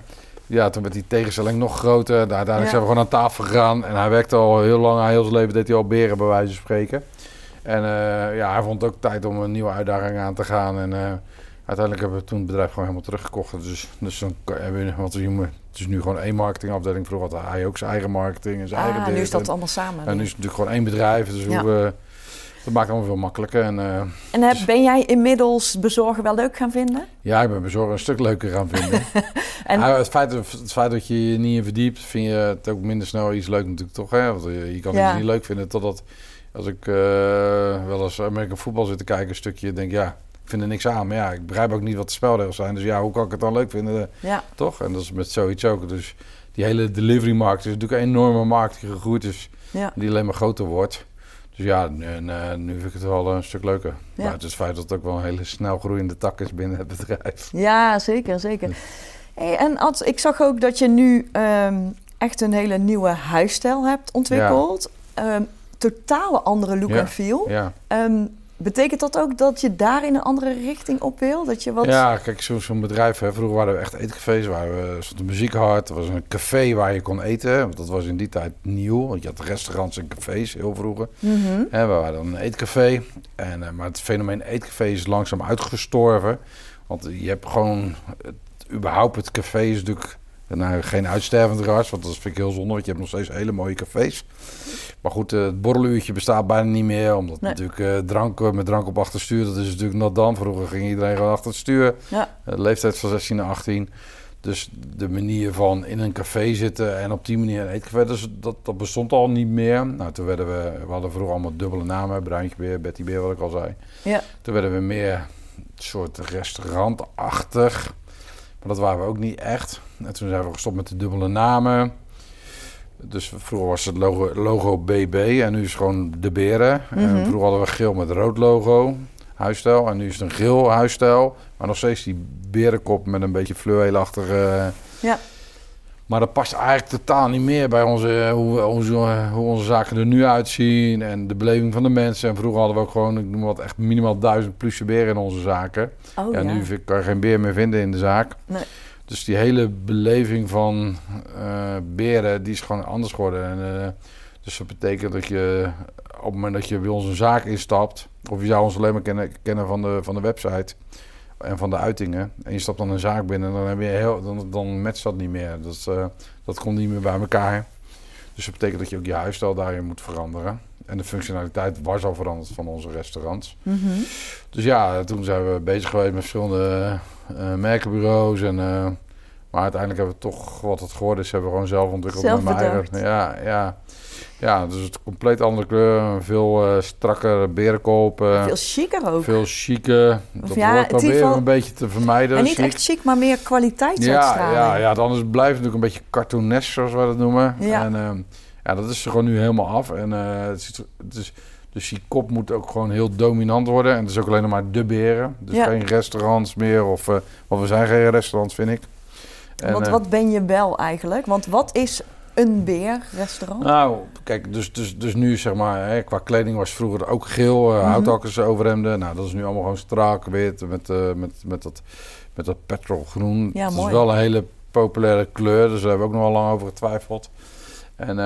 ja, toen werd die tegenstelling nog groter. Daar- Uiteindelijk zijn we gewoon aan tafel gegaan. En hij werkte al heel lang, heel zijn leven deed hij al beren bij wijze van spreken. En eh, ja, hij vond het ook tijd om een nieuwe uitdaging aan te gaan. En eh, uiteindelijk hebben we toen het bedrijf gewoon helemaal teruggekocht. Dus, dus dan hebben we, want het is nu gewoon één marketingafdeling. Vroeger had hij ook zijn eigen marketing en zijn eigen Ah, nu dit. is dat allemaal samen. en nu is het natuurlijk gewoon één bedrijf. Dus Ja. we, dat maakt het allemaal veel makkelijker. En, eh, En heb, ben jij inmiddels bezorgen wel leuk gaan vinden? ja, ik ben bezorger een stuk leuker gaan vinden. En- Ja, het, feit, het feit dat je je niet in verdiept, vind je het ook minder snel iets leuk natuurlijk toch? Hè? Want je, je kan Ja. iets niet leuk vinden totdat als ik eh, wel eens American voetbal zit te kijken, een stukje, denk ja, ik vind er niks aan. Maar ja, ik begrijp ook niet wat de spelregels zijn. Dus ja, hoe kan ik het dan leuk vinden? eh, Ja. toch? En dat is met zoiets ook. Dus die hele delivery markt is natuurlijk een enorme markt die gegroeid is, Ja. die alleen maar groter wordt. Dus Dus ja, nu, eh, nu vind ik het wel een stuk leuker. Ja. Buiten het feit dat het ook wel een hele snel groeiende tak is binnen het bedrijf. Ja, zeker, zeker. Hey, en Ad, ik zag ook dat je nu ehm, echt een hele nieuwe huisstijl hebt ontwikkeld. Ehm, totale andere look Ja. en feel. Ja, Ehm, betekent dat ook dat je daar in een andere richting op wil? Dat je wat... ja kijk, zo- zo'n bedrijf, hè, vroeger waren we echt eetcafés, waar we stond muziek hard. Er was een café waar je kon eten, want dat was in die tijd nieuw. Want je had restaurants en cafés heel vroeger. Mhm. Hè, we hadden een eetcafé, en, eh, maar het fenomeen eetcafé is langzaam uitgestorven. Want je hebt gewoon, het, überhaupt het café is natuurlijk nou, geen uitstervend ras, want dat vind ik heel zonde, want je hebt nog steeds hele mooie cafés. Maar goed, eh, het borreluurtje bestaat bijna niet meer, omdat Nee. natuurlijk eh, drank met drank op achterstuur, dat is natuurlijk nat dan. Vroeger ging iedereen gewoon achter het stuur, Ja. Leeftijd van 16 naar 18. Dus de manier van in een café zitten en op die manier een eetcafé, dus dat, dat bestond al niet meer. Nou, toen werden we, we hadden vroeger allemaal dubbele namen, Bruintje Beer, Betty Beer, wat ik al zei. Ja. Toen werden we meer een soort restaurantachtig. Maar dat waren we ook niet echt. En toen zijn we gestopt met de dubbele namen. Dus vroeger was het logo, logo BB en nu is het gewoon de beren. En Mhm. vroeger hadden we geel met rood logo, huisstijl. En nu is het een geel huisstijl. Maar nog steeds die berenkop met een beetje fluweelachtige... Ja. Maar dat past eigenlijk totaal niet meer bij onze, hoe, we- onze, hoe onze zaken er nu uitzien. En de beleving van de mensen. En vroeger hadden we ook gewoon, ik noem wat, echt minimaal duizend plusje beren in onze zaken. Oh, ja, ja. nu kan je geen beer meer vinden in de zaak. Nee. Dus die hele beleving van eh, beren, die is gewoon anders geworden. En, eh, dus dat betekent dat je op het moment dat je bij ons een zaak instapt, of je zou ons alleen maar kennen, kennen van, de, van de website en van de uitingen, en je stapt dan een zaak binnen, dan, heb je heel, dan, dan matcht dat niet meer. Dat, eh, dat komt niet meer bij elkaar. Dus dat betekent dat je ook je huisstijl daarin moet veranderen. En de functionaliteit was al veranderd van onze restaurants. Mhm. Dus ja, toen zijn we bezig geweest met verschillende eh, merkenbureaus. En, eh, maar uiteindelijk hebben we toch wat het geworden is, hebben we gewoon zelf ontwikkeld. Zelf met mijn eigen, bedacht. ja, ja, ja, dus het compleet andere kleur. Veel eh strakker berenkoop. eh, Veel chiquer ook. veel chique. Dat ja, woord het proberen we een beetje te vermijden. en niet chic. echt chic, maar meer Ja, kwaliteitsuitstraling. ja, ja, is het blijft natuurlijk een beetje cartoonesk, zoals wij dat noemen. Ja. En ehm, ja, dat is er gewoon nu helemaal af. En eh, het is, het is, dus die kop moet ook gewoon heel dominant worden. En het is ook alleen nog maar de beren. Dus Ja. geen restaurants meer. Of, want we zijn geen restaurants, vind ik. En, Want eh, wat ben je wel eigenlijk? Want wat is een beerrestaurant? Nou, kijk, dus, dus, dus nu zeg maar, hè, qua kleding was vroeger ook geel, Mhm. houthakkers overhemden. Nou, dat is nu allemaal gewoon strak, wit, met, eh, met, met, dat, met dat petrolgroen. Ja, dat mooi. is wel een hele populaire kleur, dus daar hebben we ook nog wel lang over getwijfeld. En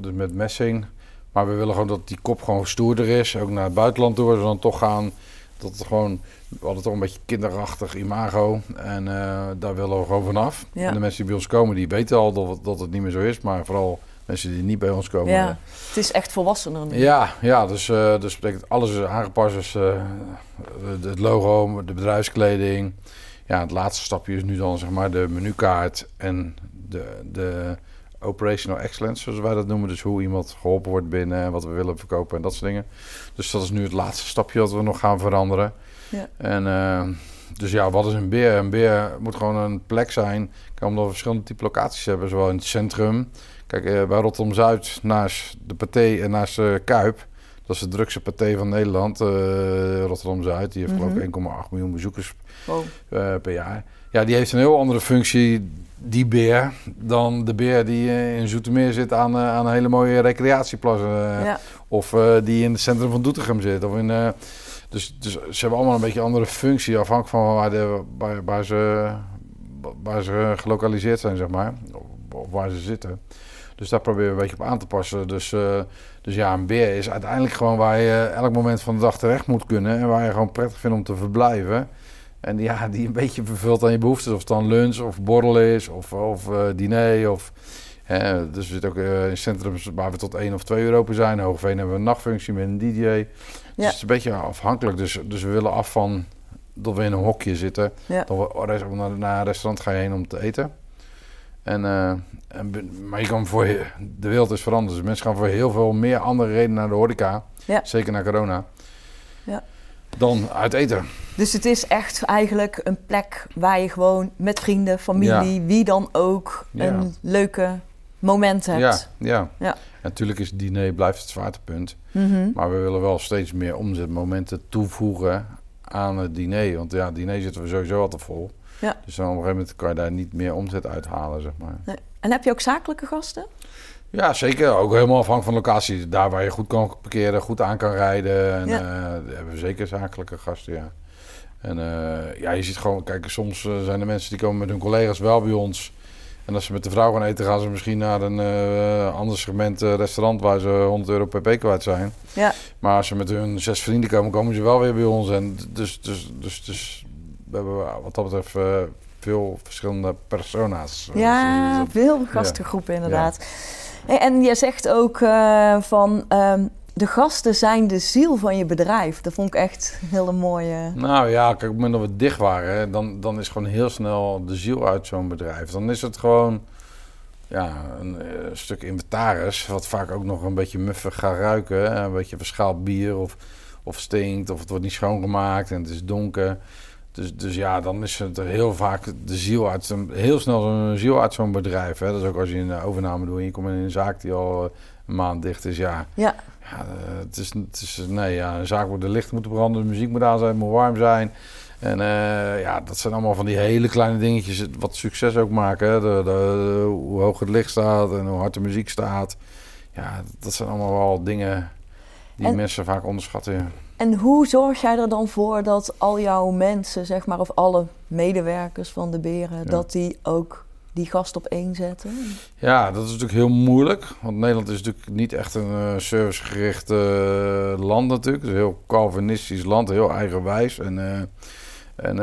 dus met messing. Maar we willen gewoon dat die kop gewoon stoerder is. Ook naar het buitenland toe, dan toch gaan. Dat het gewoon, we hadden toch een beetje kinderachtig imago. En eh, daar willen we gewoon vanaf. Ja. En de mensen die bij ons komen, die weten al dat, het- dat het niet meer zo is. Maar vooral mensen die niet bij ons komen. ja, het is echt volwassener nu. Ja, ja dus, eh dus betekent alles is aangepast. Dus eh, het- logo, de bedrijfskleding. Ja, het laatste stapje is nu dan zeg maar de menukaart en de, de operational excellence, zoals wij dat noemen. Dus hoe iemand geholpen wordt binnen en wat we willen verkopen en dat soort dingen. Dus dat is nu het laatste stapje dat we nog gaan veranderen. Ja. En eh, dus ja, wat is een beer? Een beer moet gewoon een plek zijn. Kijk, omdat we verschillende type locaties hebben, zowel in het centrum. Kijk, eh, bij Rotterdam-Zuid, naast de Pathé en naast de Kuip... Dat is de drukste paté van Nederland, eh, Rotterdam-Zuid. Die heeft geloof ik 1,8 miljoen bezoekers Wow. per jaar. Ja, die heeft een heel andere functie, die beer, dan de beer die in Zoetermeer zit aan, aan een hele mooie recreatieplas. ja. Of die in het centrum van Doetinchem zit. Of in, dus, dus ze hebben allemaal een beetje andere functie, afhankelijk van waar, de, waar, ze, waar ze gelokaliseerd zijn, zeg maar. Of, waar ze zitten. Dus daar proberen we een beetje op aan te passen. Dus, eh, dus ja, een beer is uiteindelijk gewoon waar je elk moment van de dag terecht moet kunnen. En waar je gewoon prettig vindt om te verblijven. En ja, die een beetje vervult aan je behoeftes. Of het dan lunch of borrel is of, of eh, diner. Of, dus we zitten ook eh, in centrums waar we tot 1 of 2 uur open zijn. Hoogveen hebben we een nachtfunctie met een DJ. Dus het is een beetje afhankelijk. Dus, dus we willen af van dat we in een hokje zitten. Ja. Dan we, naar, naar een restaurant ga je heen om te eten. En, eh, en, maar je kan voor, de wereld is veranderd. Dus mensen gaan voor heel veel meer andere redenen naar de horeca. Ja. Zeker na corona. Ja. Dan uit eten. Dus het is echt eigenlijk een plek waar je gewoon met vrienden, familie, wie dan ook, een leuke momenten Ja, hebt. ja. Ja. Natuurlijk is het diner blijft het zwaartepunt. Mhm. Maar we willen wel steeds meer omzetmomenten toevoegen aan het diner. Want ja, het diner zitten we sowieso altijd vol. Ja. Dus dan op een gegeven moment kan je daar niet meer omzet uithalen, zeg maar. Nee. En heb je ook zakelijke gasten? Ja, zeker. Ook helemaal afhankelijk van locatie. Daar waar je goed kan parkeren, goed aan kan rijden. En Ja. eh, daar hebben we zeker zakelijke gasten, ja. En eh, ja, je ziet gewoon... Kijk, soms eh, zijn er mensen die komen met hun collega's wel bij ons. En als ze met de vrouw gaan eten, gaan ze misschien naar een eh, ander segment eh, restaurant... waar ze 100 euro pp kwijt zijn. Ja. Maar als ze met hun zes vrienden komen, komen ze wel weer bij ons. En dus, dus, dus, dus we hebben wat dat betreft eh, veel verschillende persona's. Ja, veel gastengroepen inderdaad. En je zegt ook van ehm, de gasten zijn de ziel van je bedrijf. Dat vond ik echt een hele mooie. Nou ja, kijk, op het moment dat we dicht waren, dan, dan is gewoon heel snel de ziel uit zo'n bedrijf. Dan is het gewoon ja, een, eh, stuk inventaris, wat vaak ook nog een beetje muffig gaat ruiken. Een beetje verschaald bier of, of stinkt, of het wordt niet schoongemaakt en het is donker. Dus, dus ja, dan is het er heel vaak de ziel uit zo'n, heel snel zo'n ziel uit zo'n bedrijf. Hè. Dat is ook als je een overname doet en je komt in een zaak die al eh, een maand dicht is. Ja, Ja, ja, eh, het is, het is nee, ja, een zaak waar de lichten moeten branden, de muziek moet aan zijn, moet warm zijn. En eh, ja, dat zijn allemaal van die hele kleine dingetjes wat succes ook maken. Hè. De, de- hoe hoog het licht staat en hoe hard de muziek staat. Ja, dat zijn allemaal wel dingen die En- mensen vaak onderschatten. ja. En hoe zorg jij er dan voor dat al jouw mensen, zeg maar, of alle medewerkers van de beren, dat die ook die gast op één zetten? Ja, dat is natuurlijk heel moeilijk. Want Nederland is natuurlijk niet echt een eh, servicegericht eh, land natuurlijk. Het is een heel Calvinistisch land, heel eigenwijs. En, eh, en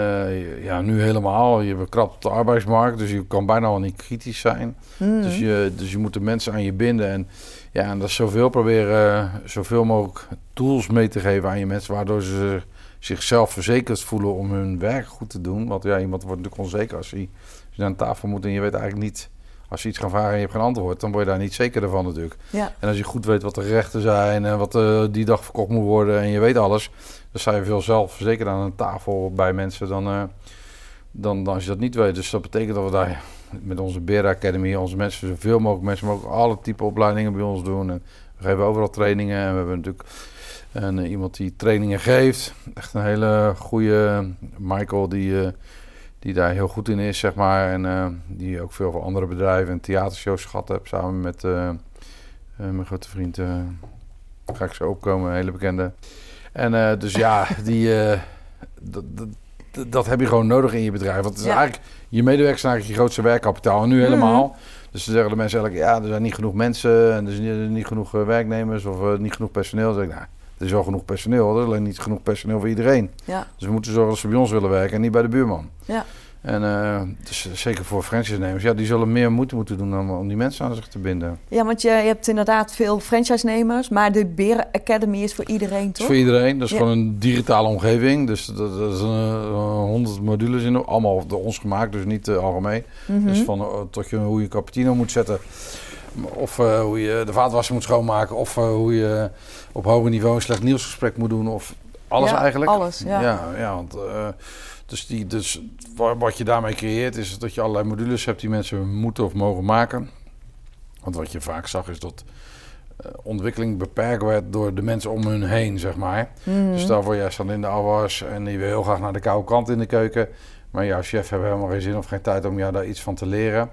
ja, nu helemaal. Je bekrapt op de arbeidsmarkt, dus je kan bijna al niet kritisch zijn. Mhm. Dus, je, dus je moet de mensen aan je binden. En ja, en dat is zoveel proberen, zoveel mogelijk tools mee te geven aan je mensen, waardoor ze zichzelf verzekerd voelen om hun werk goed te doen. Want ja, iemand wordt natuurlijk onzeker als hij, hij aan tafel moet en je weet eigenlijk niet, als je iets gaat vragen en je hebt geen antwoord, dan word je daar niet zeker van natuurlijk. Ja, En als je goed weet wat de rechten zijn en wat eh, die dag verkocht moet worden en je weet alles, dan sta je veel zelfverzekerd aan een tafel bij mensen dan, eh, dan, dan als je dat niet weet. Dus dat betekent dat we daar met onze Bera Academy onze mensen zoveel mogelijk mensen mogen alle type opleidingen bij ons doen. En we geven overal trainingen en we hebben natuurlijk een, eh, iemand die trainingen geeft. Echt een hele goede Michael die, die daar heel goed in is, zeg maar. En eh, die ook veel voor andere bedrijven en theatershows gehad heeft samen met eh, eh, mijn grote vriend. ga ik zo opkomen, een hele bekende. En dus ja, die, dat, heb je gewoon nodig in je bedrijf. Want het is Ja. eigenlijk, je medewerkers zijn eigenlijk je grootste werkkapitaal. En nu helemaal. Dus dan zeggen de mensen eigenlijk, ja, er zijn niet genoeg mensen en er is niet, genoeg werknemers of niet genoeg personeel. Dan zeg ik, nou, er is wel genoeg personeel, er is alleen niet genoeg personeel voor iedereen. ja, Dus we moeten zorgen dat ze bij ons willen werken en niet bij de buurman. ja. En eh, dus zeker voor franchise-nemers, ja, die zullen meer moeite moeten doen om, om die mensen aan zich te binden. Ja, want je, je hebt inderdaad veel franchise-nemers, maar de Beren Academy is voor iedereen, is toch? voor iedereen. Dat is Ja. gewoon een digitale omgeving. Dus dat, dat is een honderd modules in. Allemaal door ons gemaakt, dus niet eh, algemeen. Mhm. Dus van eh, tot je hoe je cappuccino moet zetten. Of eh, hoe je de vaatwasser moet schoonmaken. Of eh, hoe je op hoger niveau een slecht nieuwsgesprek moet doen. Of alles Ja, eigenlijk. alles, ja. ja, ja, want eh, dus, die, dus wa- wat je daarmee creëert is dat je allerlei modules hebt die mensen moeten of mogen maken. Want wat je vaak zag is dat ontwikkeling beperkt werd door de mensen om hun heen, zeg maar. Mhm. Dus stel voor, jij staat in de afwas en je wil heel graag naar de koude kant in de keuken. Maar jouw chef heeft helemaal geen zin of geen tijd om jou daar iets van te leren.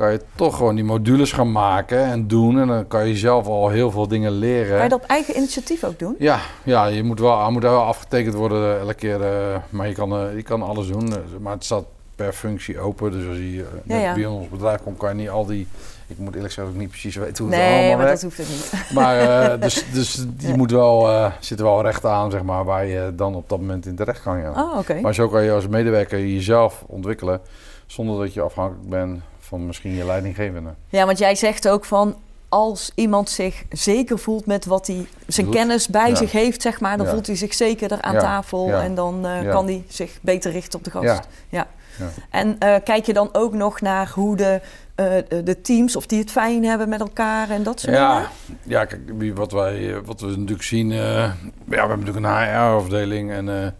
Kan je toch gewoon die modules gaan maken en doen. En dan kan je zelf al heel veel dingen leren. Kan je dat op eigen initiatief ook doen? Ja, ja je moet wel, moet wel afgetekend worden elke keer. eh, maar je kan, eh, je kan alles doen. eh, maar het staat per functie open. Dus als je eh, ja. bij ons bedrijf komt, kan je niet al die... Ik moet eerlijk zeggen ik niet precies weet hoe het Nee, allemaal maar werkt. dat hoeft het niet. Maar dus, dus die moet wel, zit er wel recht aan, zeg maar, waar je dan op dat moment in terecht kan. Ja. Oh, oké. Maar zo kan je als medewerker jezelf ontwikkelen zonder dat je afhankelijk bent van misschien je leidinggevende. Ja, want jij zegt ook van als iemand zich zeker voelt met wat hij zijn Doet. kennis bij Ja. zich heeft, zeg maar, dan Ja. voelt hij zich zekerder aan Ja. tafel Ja. en dan eh, Ja. kan hij zich beter richten op de gast. Ja. Ja. Ja. En eh, kijk je dan ook nog naar hoe de, eh, de- de teams, of die het fijn hebben met elkaar en dat soort Ja, dingen? ja kijk, wie- wat, wij, wat we natuurlijk zien, ja, we hebben natuurlijk een HR-afdeling en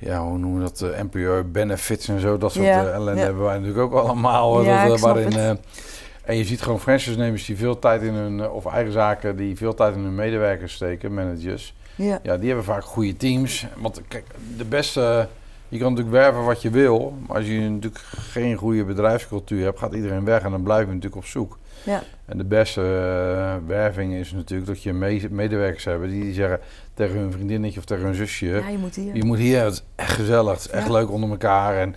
ja, hoe noemen we dat, eh employer benefits en zo, dat soort Ja, eh, ellende ja. hebben wij natuurlijk ook allemaal. eh, Ja, dat, ik eh, waarin, En je ziet gewoon franchise-nemers die veel tijd in hun, of eigen zaken, die veel tijd in hun medewerkers steken, managers. Ja. Ja, die hebben vaak goede teams. Want kijk, de beste, je kan natuurlijk werven wat je wil, maar als je natuurlijk geen goede bedrijfscultuur hebt, gaat iedereen weg en dan blijf je natuurlijk op zoek. Ja. En de beste eh, werving is natuurlijk dat je me- medewerkers hebt die zeggen tegen hun vriendinnetje of tegen hun zusje, ja, je moet hier. je moet hier, het is echt gezellig, het is echt Ja. leuk onder elkaar. En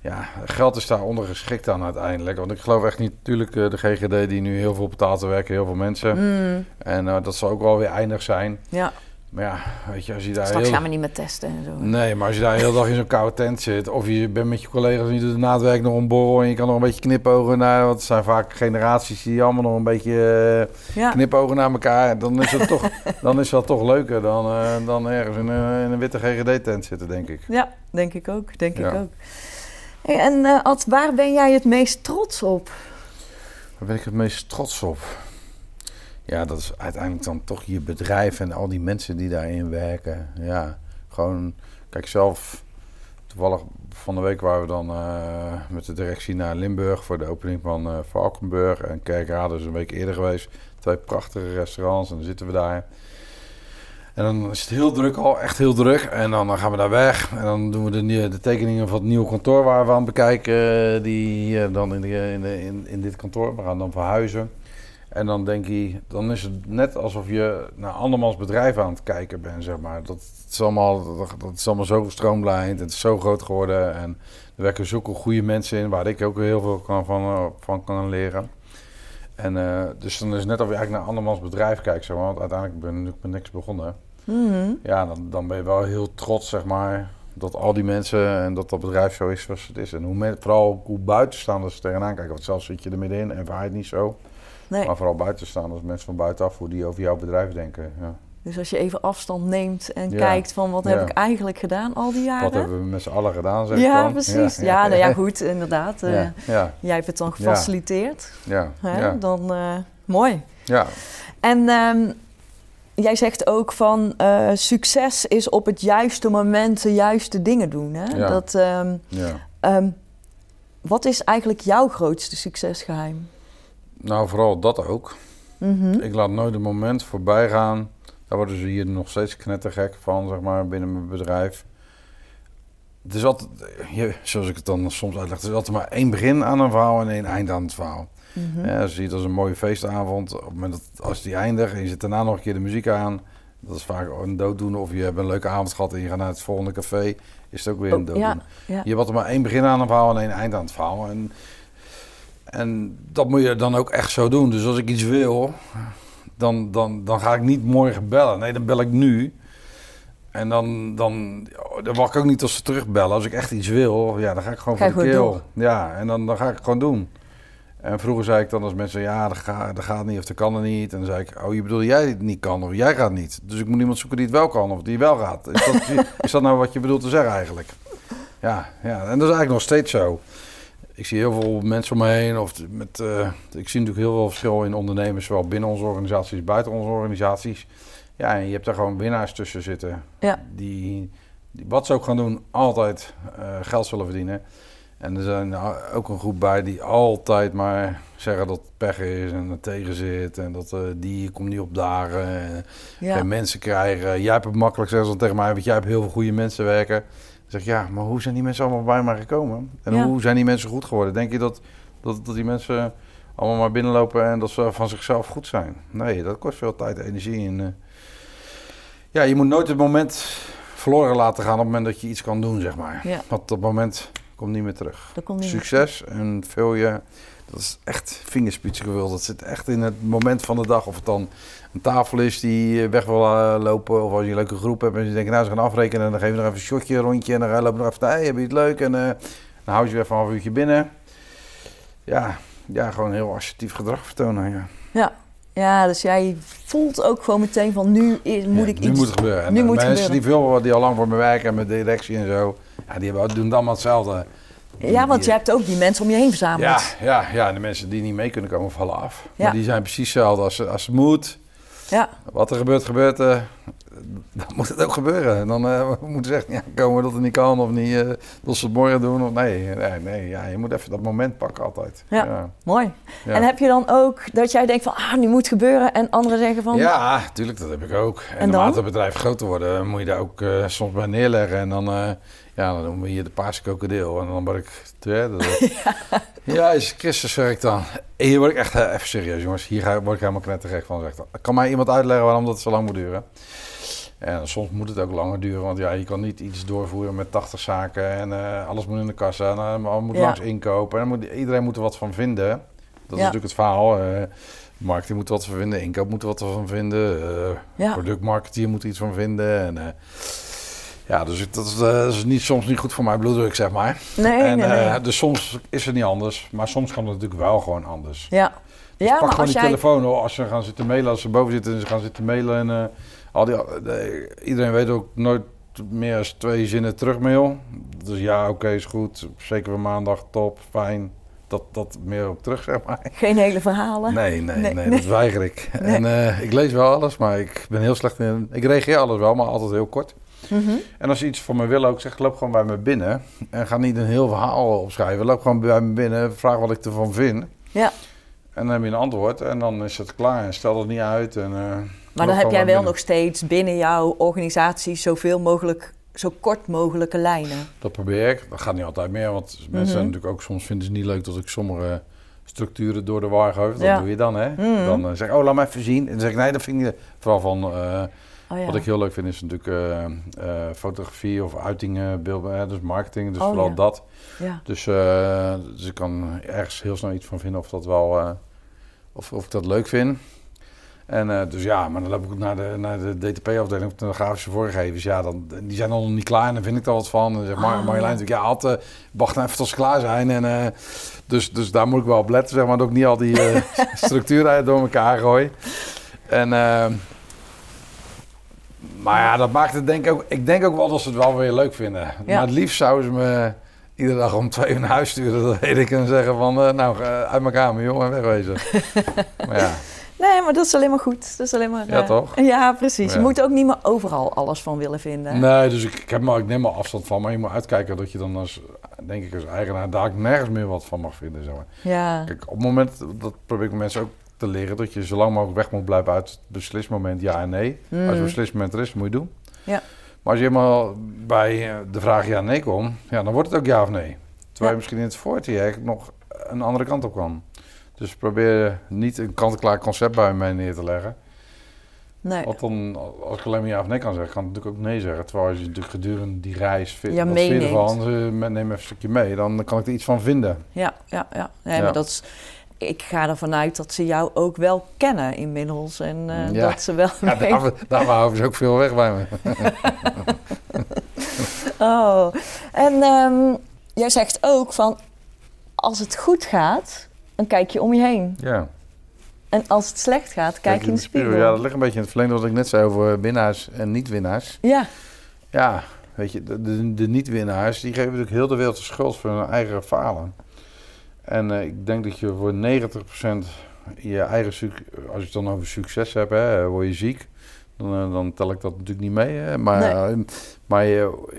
ja, geld is daar ondergeschikt aan uiteindelijk. Want ik geloof echt niet, natuurlijk eh, de GGD die nu heel veel betaalt, er werken heel veel mensen. Mm, En eh, dat zal ook wel weer eindig zijn. ja, Maar ja, weet je, als je daar straks heel... gaan we niet meer testen en zo. Nee, maar als je daar de hele dag in zo'n koude tent zit... of je bent met je collega's en je doet na het werk nog een borrel... en je kan nog een beetje knipogen naar... want het zijn vaak generaties die allemaal nog een beetje eh, Ja, knipogen naar elkaar... dan is het toch, dan is dat toch leuker dan, eh, dan ergens in een, in een witte GGD-tent zitten, denk ik. ja, denk ik ook. Denk ik ook. Hey, en eh, Ad, waar ben jij het meest trots op? Waar ben ik het meest trots op? Ja, dat is uiteindelijk dan toch je bedrijf en al die mensen die daarin werken. Ja, gewoon, kijk zelf, toevallig van de week waren we dan eh, met de directie naar Limburg voor de opening van eh Valkenburg. En Kerkrade is een week eerder geweest. Twee prachtige restaurants en dan zitten we daar. En dan is het heel druk al, echt heel druk. En dan gaan we daar weg. En dan doen we de, de tekeningen van het nieuwe kantoor waar we aan bekijken. Die hier dan in, de, in, de, in, in dit kantoor. We gaan dan verhuizen. En dan denk je, dan is het net alsof je naar andermans bedrijf aan het kijken bent, zeg maar. Dat, is, allemaal, dat, dat is allemaal zo gestroomlijnd. Het is zo groot geworden. En er werken zulke goede mensen in, waar ik ook heel veel kan van, eh, van kan leren. En eh, dus dan is het net of je eigenlijk naar andermans bedrijf kijkt, zeg maar. Want uiteindelijk ben ik met niks begonnen. Mhm. Ja, dan, dan ben je wel heel trots, zeg maar, dat al die mensen en dat dat bedrijf zo is zoals het is. En hoe men, vooral hoe buitenstaanders er tegenaan kijken. Want zelf zit je er middenin en vaart niet zo. Nee, Maar vooral buitenstaanders, mensen van buitenaf, hoe die over jouw bedrijf denken. Ja. dus als je even afstand neemt en Ja. kijkt van wat heb ik eigenlijk gedaan al die jaren? Wat hebben we met z'n allen gedaan, zeg ja, dan. precies. Ja, nou ja, goed, inderdaad. eh, Jij hebt het dan gefaciliteerd. ja, Hè? ja, Dan, eh, mooi. ja. En ehm, jij zegt ook van eh, succes is op het juiste moment de juiste dingen doen. Hè? Ja. Dat, ehm, ja. ehm, wat is eigenlijk jouw grootste succesgeheim? Nou, vooral dat ook. Mhm. Ik laat nooit een moment voorbij gaan. Daar worden ze hier nog steeds knettergek van, zeg maar, binnen mijn bedrijf. Het is altijd, je- zoals ik het dan soms uitleg, er is altijd maar één begin aan een verhaal en één eind aan het verhaal. Ja, als je ziet als een mooie feestavond, op het moment dat als die eindigt en je zet daarna nog een keer de muziek aan, dat is vaak een dooddoener. Of je hebt een leuke avond gehad en je gaat naar het volgende café, is het ook weer een Oh, dooddoener. ja, ja. Je hebt altijd maar één begin aan een verhaal en één eind aan het verhaal. En, en dat moet je dan ook echt zo doen. Dus als ik iets wil, dan, dan, dan ga ik niet morgen bellen. Nee, dan bel ik nu. En dan, dan, dan wacht ik ook niet tot ze terugbellen. Als ik echt iets wil, ja, dan ga ik gewoon Ga voor de keel. Ja, en dan, dan ga ik het gewoon doen. En vroeger zei ik dan als mensen, ja, dat gaat, dat gaat niet of dat kan er niet. En dan zei ik, oh, je bedoelt jij het niet kan of jij gaat niet. Dus ik moet iemand zoeken die het wel kan of die wel gaat. Is dat, is dat nou wat je bedoelt te zeggen eigenlijk? Ja, ja, en dat is eigenlijk nog steeds zo. Ik zie heel veel mensen om me heen. Of met, eh, ik zie natuurlijk heel veel verschil in ondernemers, zowel binnen onze organisaties als buiten onze organisaties. Ja, en je hebt daar gewoon winnaars tussen zitten. Ja. Die, die wat ze ook gaan doen, altijd eh, geld zullen verdienen. En er zijn a- ook een groep bij die altijd maar zeggen dat het pech is en er tegen zit. En dat eh, die komt niet op dagen. En Ja. geen mensen krijgen. Jij hebt het makkelijk, zeggen ze tegen mij, want jij hebt heel veel goede mensen werken. Zeg ja, maar hoe zijn die mensen allemaal bij mij gekomen? En Ja. hoe zijn die mensen goed geworden? Denk je dat, dat, dat die mensen allemaal maar binnenlopen en dat ze van zichzelf goed zijn? Nee, dat kost veel tijd en energie. En, eh, ja, je moet nooit het moment verloren laten gaan op het moment dat je iets kan doen, zeg maar. Ja. Want dat moment komt niet meer terug. Meer. Succes en veel je, dat is echt vingerspitsengewild. Dat zit echt in het moment van de dag. Of het dan een tafel is die eh, weg wil eh, lopen. Of als je een leuke groep hebt en je denkt, nou, ze gaan afrekenen. En dan geef je nog even een shotje, een rondje. En dan lopen nog even, hey, heb je het leuk? En eh, dan hou je weer even een half uurtje binnen. Ja, ja, gewoon heel assertief gedrag vertonen. Ja. Ja. ja, dus jij voelt ook gewoon meteen van nu is, moet Ja, ik nu iets... moet het gebeuren. En nu moet het mensen gebeuren. die veel die al lang voor me werken en met directie en zo, ja, die hebben, doen allemaal hetzelfde. Ja, want je hebt ook die mensen om je heen verzameld. Ja, ja, ja, de mensen die niet mee kunnen komen vallen af. Ja. Maar die zijn precies hetzelfde. Als, als het moet, Ja, wat er gebeurt, gebeurt er. Dan moet het ook gebeuren. En dan uh, we moeten zeggen, ja, komen we dat het niet kan of niet, uh, dat ze het morgen doen. Of, nee, nee, nee ja, je moet even dat moment pakken altijd. Ja, ja. mooi. Ja. En heb je dan ook dat jij denkt van, ah, nu moet gebeuren en anderen zeggen van... Ja, tuurlijk, dat heb ik ook. En, en naarmate het bedrijf groter wordt, moet je daar ook uh, soms bij neerleggen. En dan, ja, dan noemen we hier de paarse krokodil. En dan word ik ja. is Christus zeg ik dan. En hier word ik echt even serieus, jongens. Hier word ik helemaal knettergek van. Zegt. Kan mij iemand uitleggen waarom dat zo lang moet duren? En soms moet het ook langer duren, want ja, je kan niet iets doorvoeren met 80 zaken en uh, alles moet in de kassa. En nou, dan moet ja. langs inkopen en moet, iedereen moet er wat van vinden. Dat is natuurlijk het verhaal. Uh, marketing moet wat van vinden, inkoop moet er wat van vinden, uh, productmarketeer moet iets van vinden. En, ja, dus dat is, dat is, niet, soms niet goed voor mijn bloeddruk, zeg maar. Nee, en, nee, nee. Dus soms is het niet anders, maar soms kan het natuurlijk wel gewoon anders. Ja. Dus ja, pak gewoon die telefoon hoor, als ze gaan zitten mailen, als ze boven zitten en ze gaan zitten mailen en al die, iedereen weet ook nooit meer als twee zinnen terugmail. Dus ja, oké, is goed. Zeker voor maandag, top, fijn. Dat, dat meer op terug, zeg maar. Geen hele verhalen? Nee, nee, nee, nee, dat weiger ik. En uh, ik lees wel alles, maar ik ben heel slecht in... Ik reageer alles wel, maar altijd heel kort. Mm -hmm. En als je iets van me wil ook, zeg loop gewoon bij me binnen. En ga niet een heel verhaal opschrijven. Loop gewoon bij me binnen, vraag wat ik ervan vind. Ja. En dan heb je een antwoord en dan is het klaar. En stel het niet uit en... Uh, maar dan heb jij wel nog steeds binnen jouw organisatie zoveel mogelijk, zo kort mogelijke lijnen. Dat probeer ik. Dat gaat niet altijd meer, want mensen zijn mhm. natuurlijk ook soms vinden ze niet leuk dat ik sommige structuren door de war ga. Dat doe je dan, hè? Mhm. Dan uh, zeg ik, oh, laat me even zien. En dan zeg ik, nee, dat vind ik vooral van. Uh, oh, ja. Wat ik heel leuk vind is natuurlijk uh, fotografie of uitingen, beelden, dus marketing, dus oh, vooral ja. dat. Ja. Dus, dus ik kan ergens heel snel iets van vinden of dat wel, of, of ik dat leuk vind. En uh, dus ja, maar dan loop ik naar de, naar de DTP-afdeling, de grafische vormgevers. Ja, dan, die zijn nog niet klaar en dan vind ik er wat van. En zeg maar, oh, Marjolein natuurlijk, ja, altijd, wacht even tot ze klaar zijn. En, uh, dus, dus daar moet ik wel op letten, zeg maar, dat ik niet al die structuren door elkaar gooi. En, maar ja, dat maakt het denk ik ook, ik denk ook wel dat ze het wel weer leuk vinden. Ja. Maar het liefst zouden ze me iedere dag om twee uur naar huis sturen. Dat weet ik en zeggen van, nou, uit mijn kamer, joh, en wegwezen. maar ja. Nee, maar dat is alleen maar goed. Dat is alleen maar, ja, uh, toch? Ja, precies. Je moet ook niet meer overal alles van willen vinden. Nee, dus ik, ik, heb maar, ik neem maar afstand van. Maar je moet uitkijken dat je dan als, denk ik als eigenaar, daar nergens meer wat van mag vinden. Zeg maar. Ja. Kijk, op het moment, dat probeer ik mensen ook te leren, dat je zo lang mogelijk weg moet blijven uit het beslismoment ja en nee. Mm. Als het beslismoment er is, moet je doen. Ja. Maar als je helemaal bij eh, de vraag ja en nee komt, ja, dan wordt het ook ja of nee. Terwijl je misschien in het voortraject nog een andere kant op kan. Dus probeer niet een kant-en-klaar concept bij mij neer te leggen. Nee. Want dan, als ik alleen maar ja of nee kan zeggen, kan ik natuurlijk ook nee zeggen. Terwijl als je natuurlijk gedurende die reis vindt, ja, wat vind je ervan, neem even een stukje mee, dan kan ik er iets van vinden. Ja, ja, ja. Nee, ja. Maar dat is, ik ga ervan uit dat ze jou ook wel kennen inmiddels. En uh, ja. dat ze wel. Ja, daar, daar houden ze ook veel weg bij me. oh, en um, jij zegt ook van als het goed gaat, dan kijk je om je heen. Ja. En als het slecht gaat, kijk, je in de spiegel. Ja, dat ligt een beetje in het verlengde wat ik net zei over winnaars en niet-winnaars. Ja. Ja, weet je, de, de, de niet-winnaars, die geven natuurlijk heel de wereld de schuld voor hun eigen falen. En uh, ik denk dat je voor 90% je eigen, als je het dan over succes hebt, hè, word je ziek. Dan, uh, dan, tel ik dat natuurlijk niet mee. Hè. Maar, nee. maar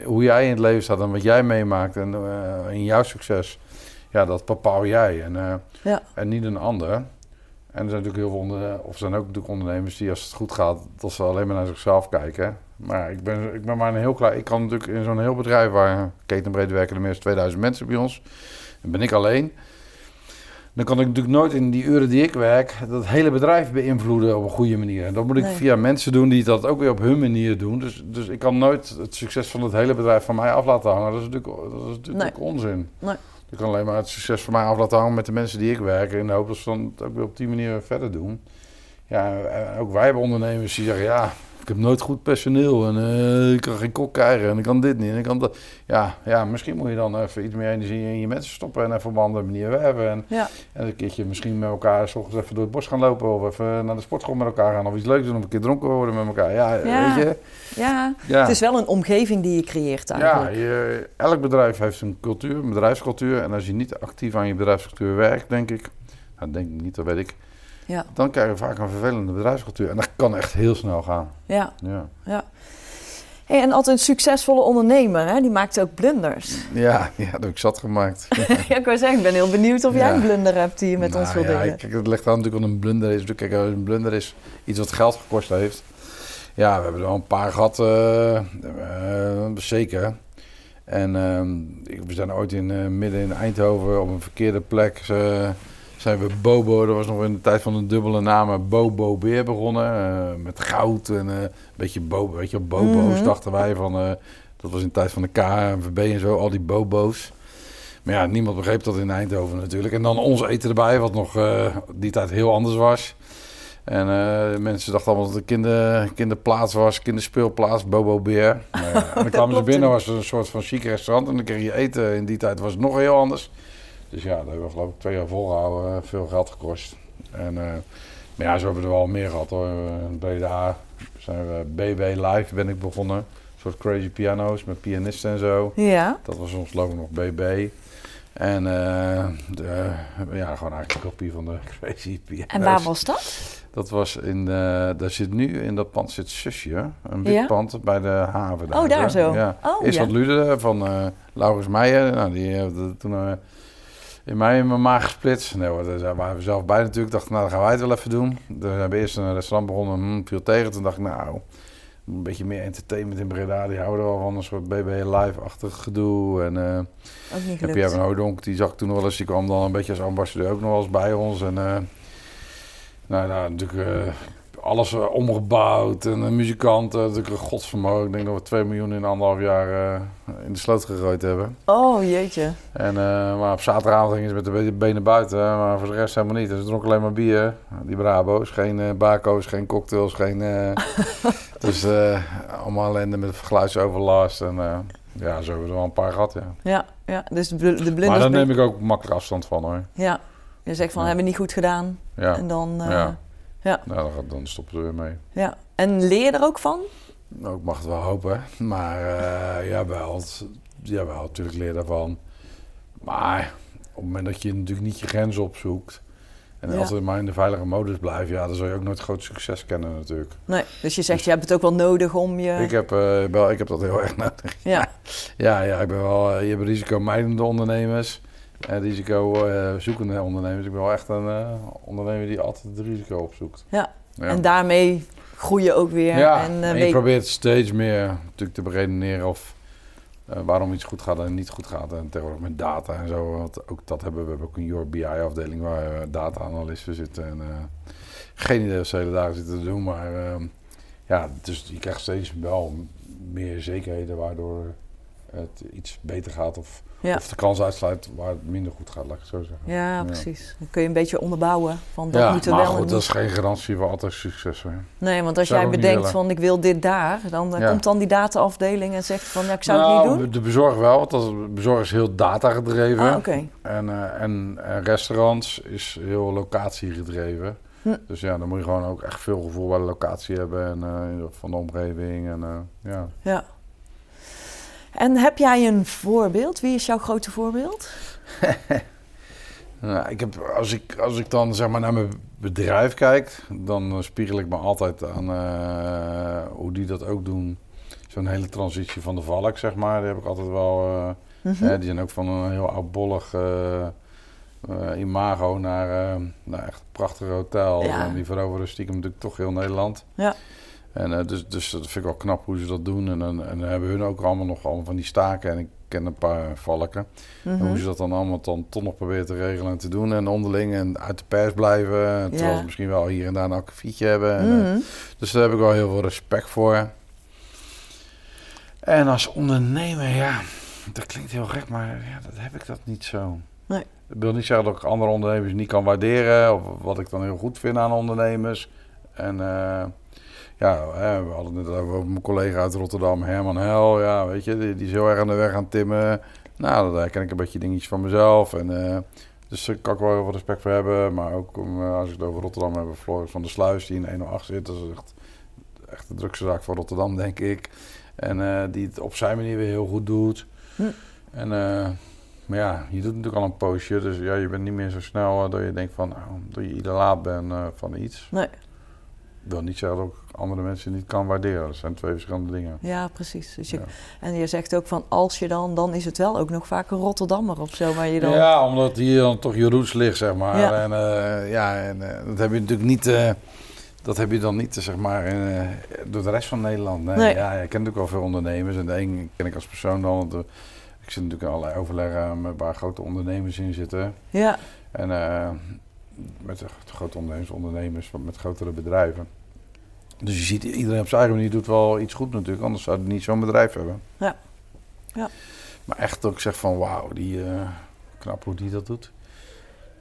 hoe jij in het leven staat en wat jij meemaakt en in jouw succes ja, dat bepaal jij en, uh, ja. en niet een ander. En er zijn natuurlijk heel veel onder, of zijn ook natuurlijk ondernemers die als het goed gaat, dat ze alleen maar naar zichzelf kijken. Maar ik ben, ik ben maar een heel klaar. Ik kan natuurlijk in zo'n heel bedrijf waar ketenbreed werken er meer dan 2000 mensen bij ons. Dan ben ik alleen. Dan kan ik natuurlijk nooit in die uren die ik werk dat hele bedrijf beïnvloeden op een goede manier. En dat moet ik nee. via mensen doen die dat ook weer op hun manier doen. Dus, dus ik kan nooit het succes van het hele bedrijf van mij af laten hangen. Dat is natuurlijk, dat is natuurlijk nee. onzin. Nee. Ik kan alleen maar het succes van mij af laten hangen met de mensen die ik werk. In de hoop dat ze dan ook weer op die manier verder doen. Ja, ook wij hebben ondernemers die zeggen, ja, ik heb nooit goed personeel en uh, ik kan geen kok krijgen en ik kan dit niet en ik kan dat. Ja, ja, misschien moet je dan even iets meer energie in je mensen stoppen en even op een andere manier werven. En, ja. en een keertje misschien met elkaar s ochtends even door het bos gaan lopen of even naar de sportschool met elkaar gaan of iets leuks doen of een keer dronken worden met elkaar. Ja, ja. weet je. Ja. ja, het is wel een omgeving die je creëert eigenlijk. Ja, je, elk bedrijf heeft een cultuur, een bedrijfscultuur en als je niet actief aan je bedrijfscultuur werkt, denk ik, nou denk ik niet, dat weet ik Ja. dan krijg je vaak een vervelende bedrijfscultuur. En dat kan echt heel snel gaan. Ja. Ja, ja. Hey, en altijd een succesvolle ondernemer, hè? die maakt ook blunders. ja, ja dat heb ik zat gemaakt. ja, ik wou zeggen, ik ben heel benieuwd of jij Ja. een blunder hebt die je met ons wil Nou ja, delen. Kijk, het ligt aan natuurlijk wat een blunder is. Kijk, als een blunder is iets wat geld gekost heeft. Ja, we hebben er wel een paar gehad, eh, eh, zeker. En ehm, we zijn ooit in, eh, midden in Eindhoven op een verkeerde plek. Zijn we Bobo, dat was nog in de tijd van de dubbele namen, Bobo Beer begonnen. eh, met goud en eh, een beetje Bobo, weet je, Bobo's Mhm. dachten wij van. eh, dat was in de tijd van de KNVB en zo, al die Bobo's. Maar ja, niemand begreep dat in Eindhoven natuurlijk. En dan ons eten erbij, wat nog die tijd heel anders was. En mensen dachten allemaal dat het een kinder, kinderplaats was, kinderspeelplaats, Bobo Beer. En dan kwamen ze binnen, was het een soort van chic restaurant. En dan kreeg je eten. In die tijd was het nog heel anders. Dus ja, dat hebben we geloof ik twee jaar volgehouden. eh, Veel geld gekost. En, eh, maar ja, zo hebben we er wel meer gehad hoor. Breda zijn we BB Live ben ik begonnen. Een soort crazy piano's met pianisten en zo. Ja, Dat was ons logo nog BB. En eh, de, ja, gewoon eigenlijk een kopie van de Crazy Piano's. en waar was dat? Dat was in, eh daar zit nu in dat pand zit Zusje. Een wit Ja? pand bij de haven. Oh, daar hè. zo. Ja. Oh, Eerst ja. Lude van eh Laurens Meijer. Nou, die heeft het toen in mij in mijn maag gesplitst. Nee hoor, daar waren we zelf bij natuurlijk. Dacht, nou, dan gaan wij het wel even doen. We hebben eerst een restaurant begonnen. Hm, viel tegen. Toen dacht ik, nou, een beetje meer entertainment in Breda. Die houden wel van een soort BB Live-achtig gedoe. En eh, Ook gelukt. je een Hodonk, die zag ik toen nog wel eens. Die kwam dan een beetje als ambassadeur ook nog wel eens bij ons. En eh, nou, nou, natuurlijk eh, alles eh, omgebouwd. En een muzikant, eh, natuurlijk een godsvermogen. Ik denk dat we 2 miljoen in anderhalf jaar eh, in de sloot gegooid hebben. Oh, jeetje. En, eh, maar op zaterdagavond gingen ze met de be- benen buiten. Maar voor de rest helemaal niet. Dus ze dronken alleen maar bier. Die Brabo's. Geen bako's, geen cocktails, geen... dus allemaal ellende met geluidsoverlast. En ja, zo hebben we er wel een paar gehad, ja. Ja, ja. dus de, bl- de blunders... Maar daar neem ik ook makkelijk afstand van, hoor. Ja, je zegt van, Ja. hebben we niet goed gedaan. Ja, En dan... Ja. Ja. nou, dan, dan stoppen we er weer mee. ja. En leer je er ook van? Nou, ik mag het wel hopen. Maar eh jawel, jawel, natuurlijk leer je daarvan. Maar op het moment dat je natuurlijk niet je grenzen opzoekt... en Ja. altijd maar in de veilige modus blijft... ja, dan zul je ook nooit groot succes kennen natuurlijk. Nee, dus je zegt, je hebt het ook wel nodig om je... Ik, heb, eh, wel, ik heb dat heel erg nodig. Ja, Ja, ja ik ben wel, eh, je hebt risicomijdende ondernemers... en risicozoekende ondernemers. Ik ben wel echt een eh, ondernemer die altijd het risico opzoekt. ja. Ja. En daarmee groei je ook weer. Ja, en, en, eh, je weet- probeert steeds meer natuurlijk te beredeneren of eh, waarom iets goed gaat en niet goed gaat. En tegenwoordig met data en zo, want ook dat hebben we. We hebben ook een Your BI-afdeling waar eh, data-analisten zitten. En, eh, geen idee wat ze hele dagen zitten te doen, maar ehm, ja, dus je krijgt steeds wel meer zekerheden waardoor het iets beter gaat of, ja. of de kans uitsluit waar het minder goed gaat, laat ik het zo zeggen. ja, precies. Dan kun je een beetje onderbouwen van dat ja, moeten maar wel en goed, dat is geen garantie voor altijd succes. Nee, want als jij bedenkt van ik wil dit daar, dan komt dan die dataafdeling en zegt van ja, ik zou het nou, niet doen. De bezorg wel, want de bezorg is heel data gedreven. Ah, oké. En, eh, en, en restaurants is heel locatie gedreven. Hm. Dus ja, dan moet je gewoon ook echt veel gevoel bij de locatie hebben en eh, van de omgeving. En, eh, ja. Ja. En heb jij een voorbeeld? Wie is jouw grote voorbeeld? Nou, ik heb, als, ik, als ik dan zeg maar naar mijn bedrijf kijk, dan eh, spiegel ik me altijd aan eh, hoe die dat ook doen. Zo'n hele transitie van de valk, zeg maar, die heb ik altijd wel. eh, Mhm. hè, die zijn ook van een heel oudbollig imago naar, naar echt een prachtig hotel. Ja. En die veroveren stiekem natuurlijk toch heel Nederland. Ja. En eh, dus, dus dat vind ik wel knap hoe ze dat doen. En, dan- en dan hebben hun ook allemaal nog allemaal van die staken. En ik ken een paar valken. En Mhm. hoe ze dat dan allemaal dan toch nog proberen te regelen en te doen. En onderling en uit de pers blijven. Terwijl Ja. ze misschien wel hier en daar een akkefietje hebben. En, eh, Mhm. dus daar heb ik wel heel veel respect voor. En als ondernemer, ja, dat klinkt heel gek, maar ja, dat heb ik dat niet zo. Nee. Dat wil niet zeggen dat ik andere ondernemers niet kan waarderen. Of wat ik dan heel goed vind aan ondernemers. En eh, ja, we hadden het net over mijn collega uit Rotterdam, Herman Hel. Ja, weet je, die, die is heel erg aan de weg aan timmen. Nou, daar ken ik een beetje dingetjes van mezelf. En, eh, dus daar kan ik wel heel veel respect voor hebben. Maar ook om, eh, als ik het over Rotterdam heb, Floris van der Sluis, die in 108 zit. Dat is echt, echt de drukste zaak van Rotterdam, denk ik. En eh, die het op zijn manier weer heel goed doet. Hm. En Maar ja, je doet natuurlijk al een poosje, dus ja, je bent niet meer zo snel dat je denkt van, nou, dat je ieder laat bent van iets. Nee. Ik wil niet zeggen dat ik andere mensen niet kan waarderen. Dat zijn twee verschillende dingen. Ja, precies. Dus je, Ja. En je zegt ook van als je dan, dan is het wel ook nog vaak een Rotterdammer of zo waar je dan... Ja, omdat hier dan toch je roots ligt, zeg maar. Ja. En, eh, ja, en eh, dat heb je natuurlijk niet... eh, dat heb je dan niet, zeg maar, door de rest van Nederland. Nee, Nee. Ja, ik ken natuurlijk wel veel ondernemers. En de een ken ik als persoon dan. Want, ik zit natuurlijk in allerlei overleggen met waar grote ondernemers in zitten. Ja, En met de grote ondernemers, ondernemers met grotere bedrijven. Dus je ziet, iedereen op zijn eigen manier doet wel iets goed natuurlijk. Anders zou het niet zo'n bedrijf hebben. Ja. Ja. Maar echt dat ik zeg van wauw, die, eh, knap hoe die dat doet.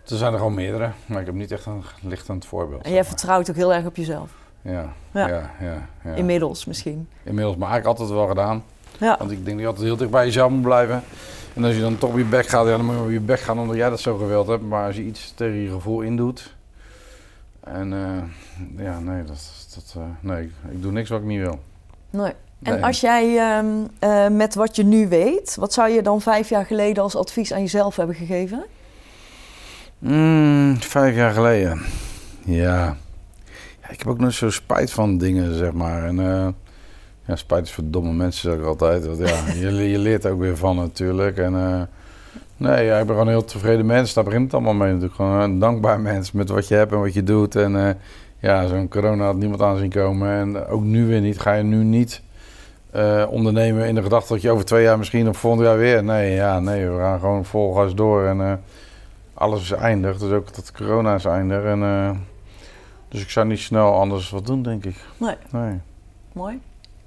Er zijn er gewoon meerdere, maar ik heb niet echt een lichtend voorbeeld. en jij maar. vertrouwt ook heel erg op jezelf. Ja, Ja. ja, ja. ja, Inmiddels misschien. Inmiddels, maar eigenlijk altijd wel gedaan. Ja, Want ik denk dat je altijd heel dicht bij jezelf moet blijven. En als je dan toch op je bek gaat, ja, dan moet je op je bek gaan omdat jij dat zo gewild hebt. Maar als je iets tegen je gevoel indoet. En eh, ja, nee, dat, dat, eh, nee, ik, doe niks wat ik niet wil. nee. En Nee. als jij ehm, eh, met wat je nu weet, wat zou je dan vijf jaar geleden als advies aan jezelf hebben gegeven? Mm, vijf jaar geleden. Ja. ja. Ik heb ook nog zo spijt van dingen, zeg maar. En eh, ja, spijt is voor domme mensen, zeg ik altijd. Want, ja, je, je leert er ook weer van natuurlijk. En nee, ja, ik ben gewoon een heel tevreden mens. Daar begint het allemaal mee natuurlijk. Gewoon een dankbaar mens met wat je hebt en wat je doet. En ja, zo'n corona had niemand aan zien komen. En ook nu weer niet. Ga je nu niet eh, ondernemen in de gedachte dat je over twee jaar misschien of volgend jaar weer... Nee, ja, nee, we gaan gewoon vol gas door en... eh, alles is eindig, dus ook dat corona is eindig. En, eh, dus ik zou niet snel anders wat doen, denk ik. Nee. Nee. Mooi.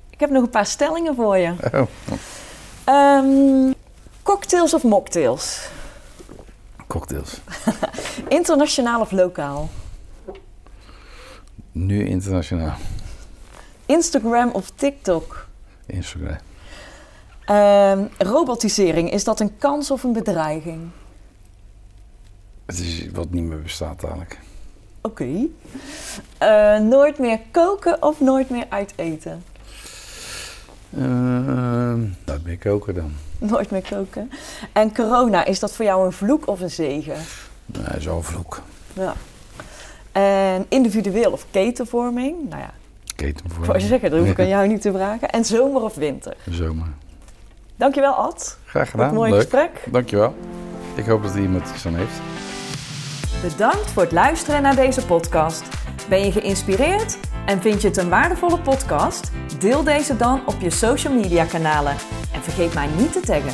Ik heb nog een paar stellingen voor je. Oh, Ehm, cocktails of mocktails? cocktails. Internationaal of lokaal? Nu internationaal. Instagram of TikTok? Instagram. Ehm, robotisering, is dat een kans of een bedreiging? Het is wat niet meer bestaat dadelijk. Oké. Eh, nooit meer koken of nooit meer uit eten? Ehm dat meer koken dan. Nooit meer koken. En corona, is dat voor jou een vloek of een zegen? Nee, zo'n vloek. Ja. En individueel of ketenvorming? Nou ja, Keten ik voor. zeggen, dat hoef ik aan jou niet te vragen. En zomer of winter? Zomer. Dankjewel Ad. Graag Wat gedaan. een mooi Leuk. gesprek. Dankjewel. Ik hoop dat er iemand iets aan heeft. Bedankt voor het luisteren naar deze podcast. Ben je geïnspireerd en vind je het een waardevolle podcast? Deel deze dan op je social media kanalen en vergeet mij niet te taggen.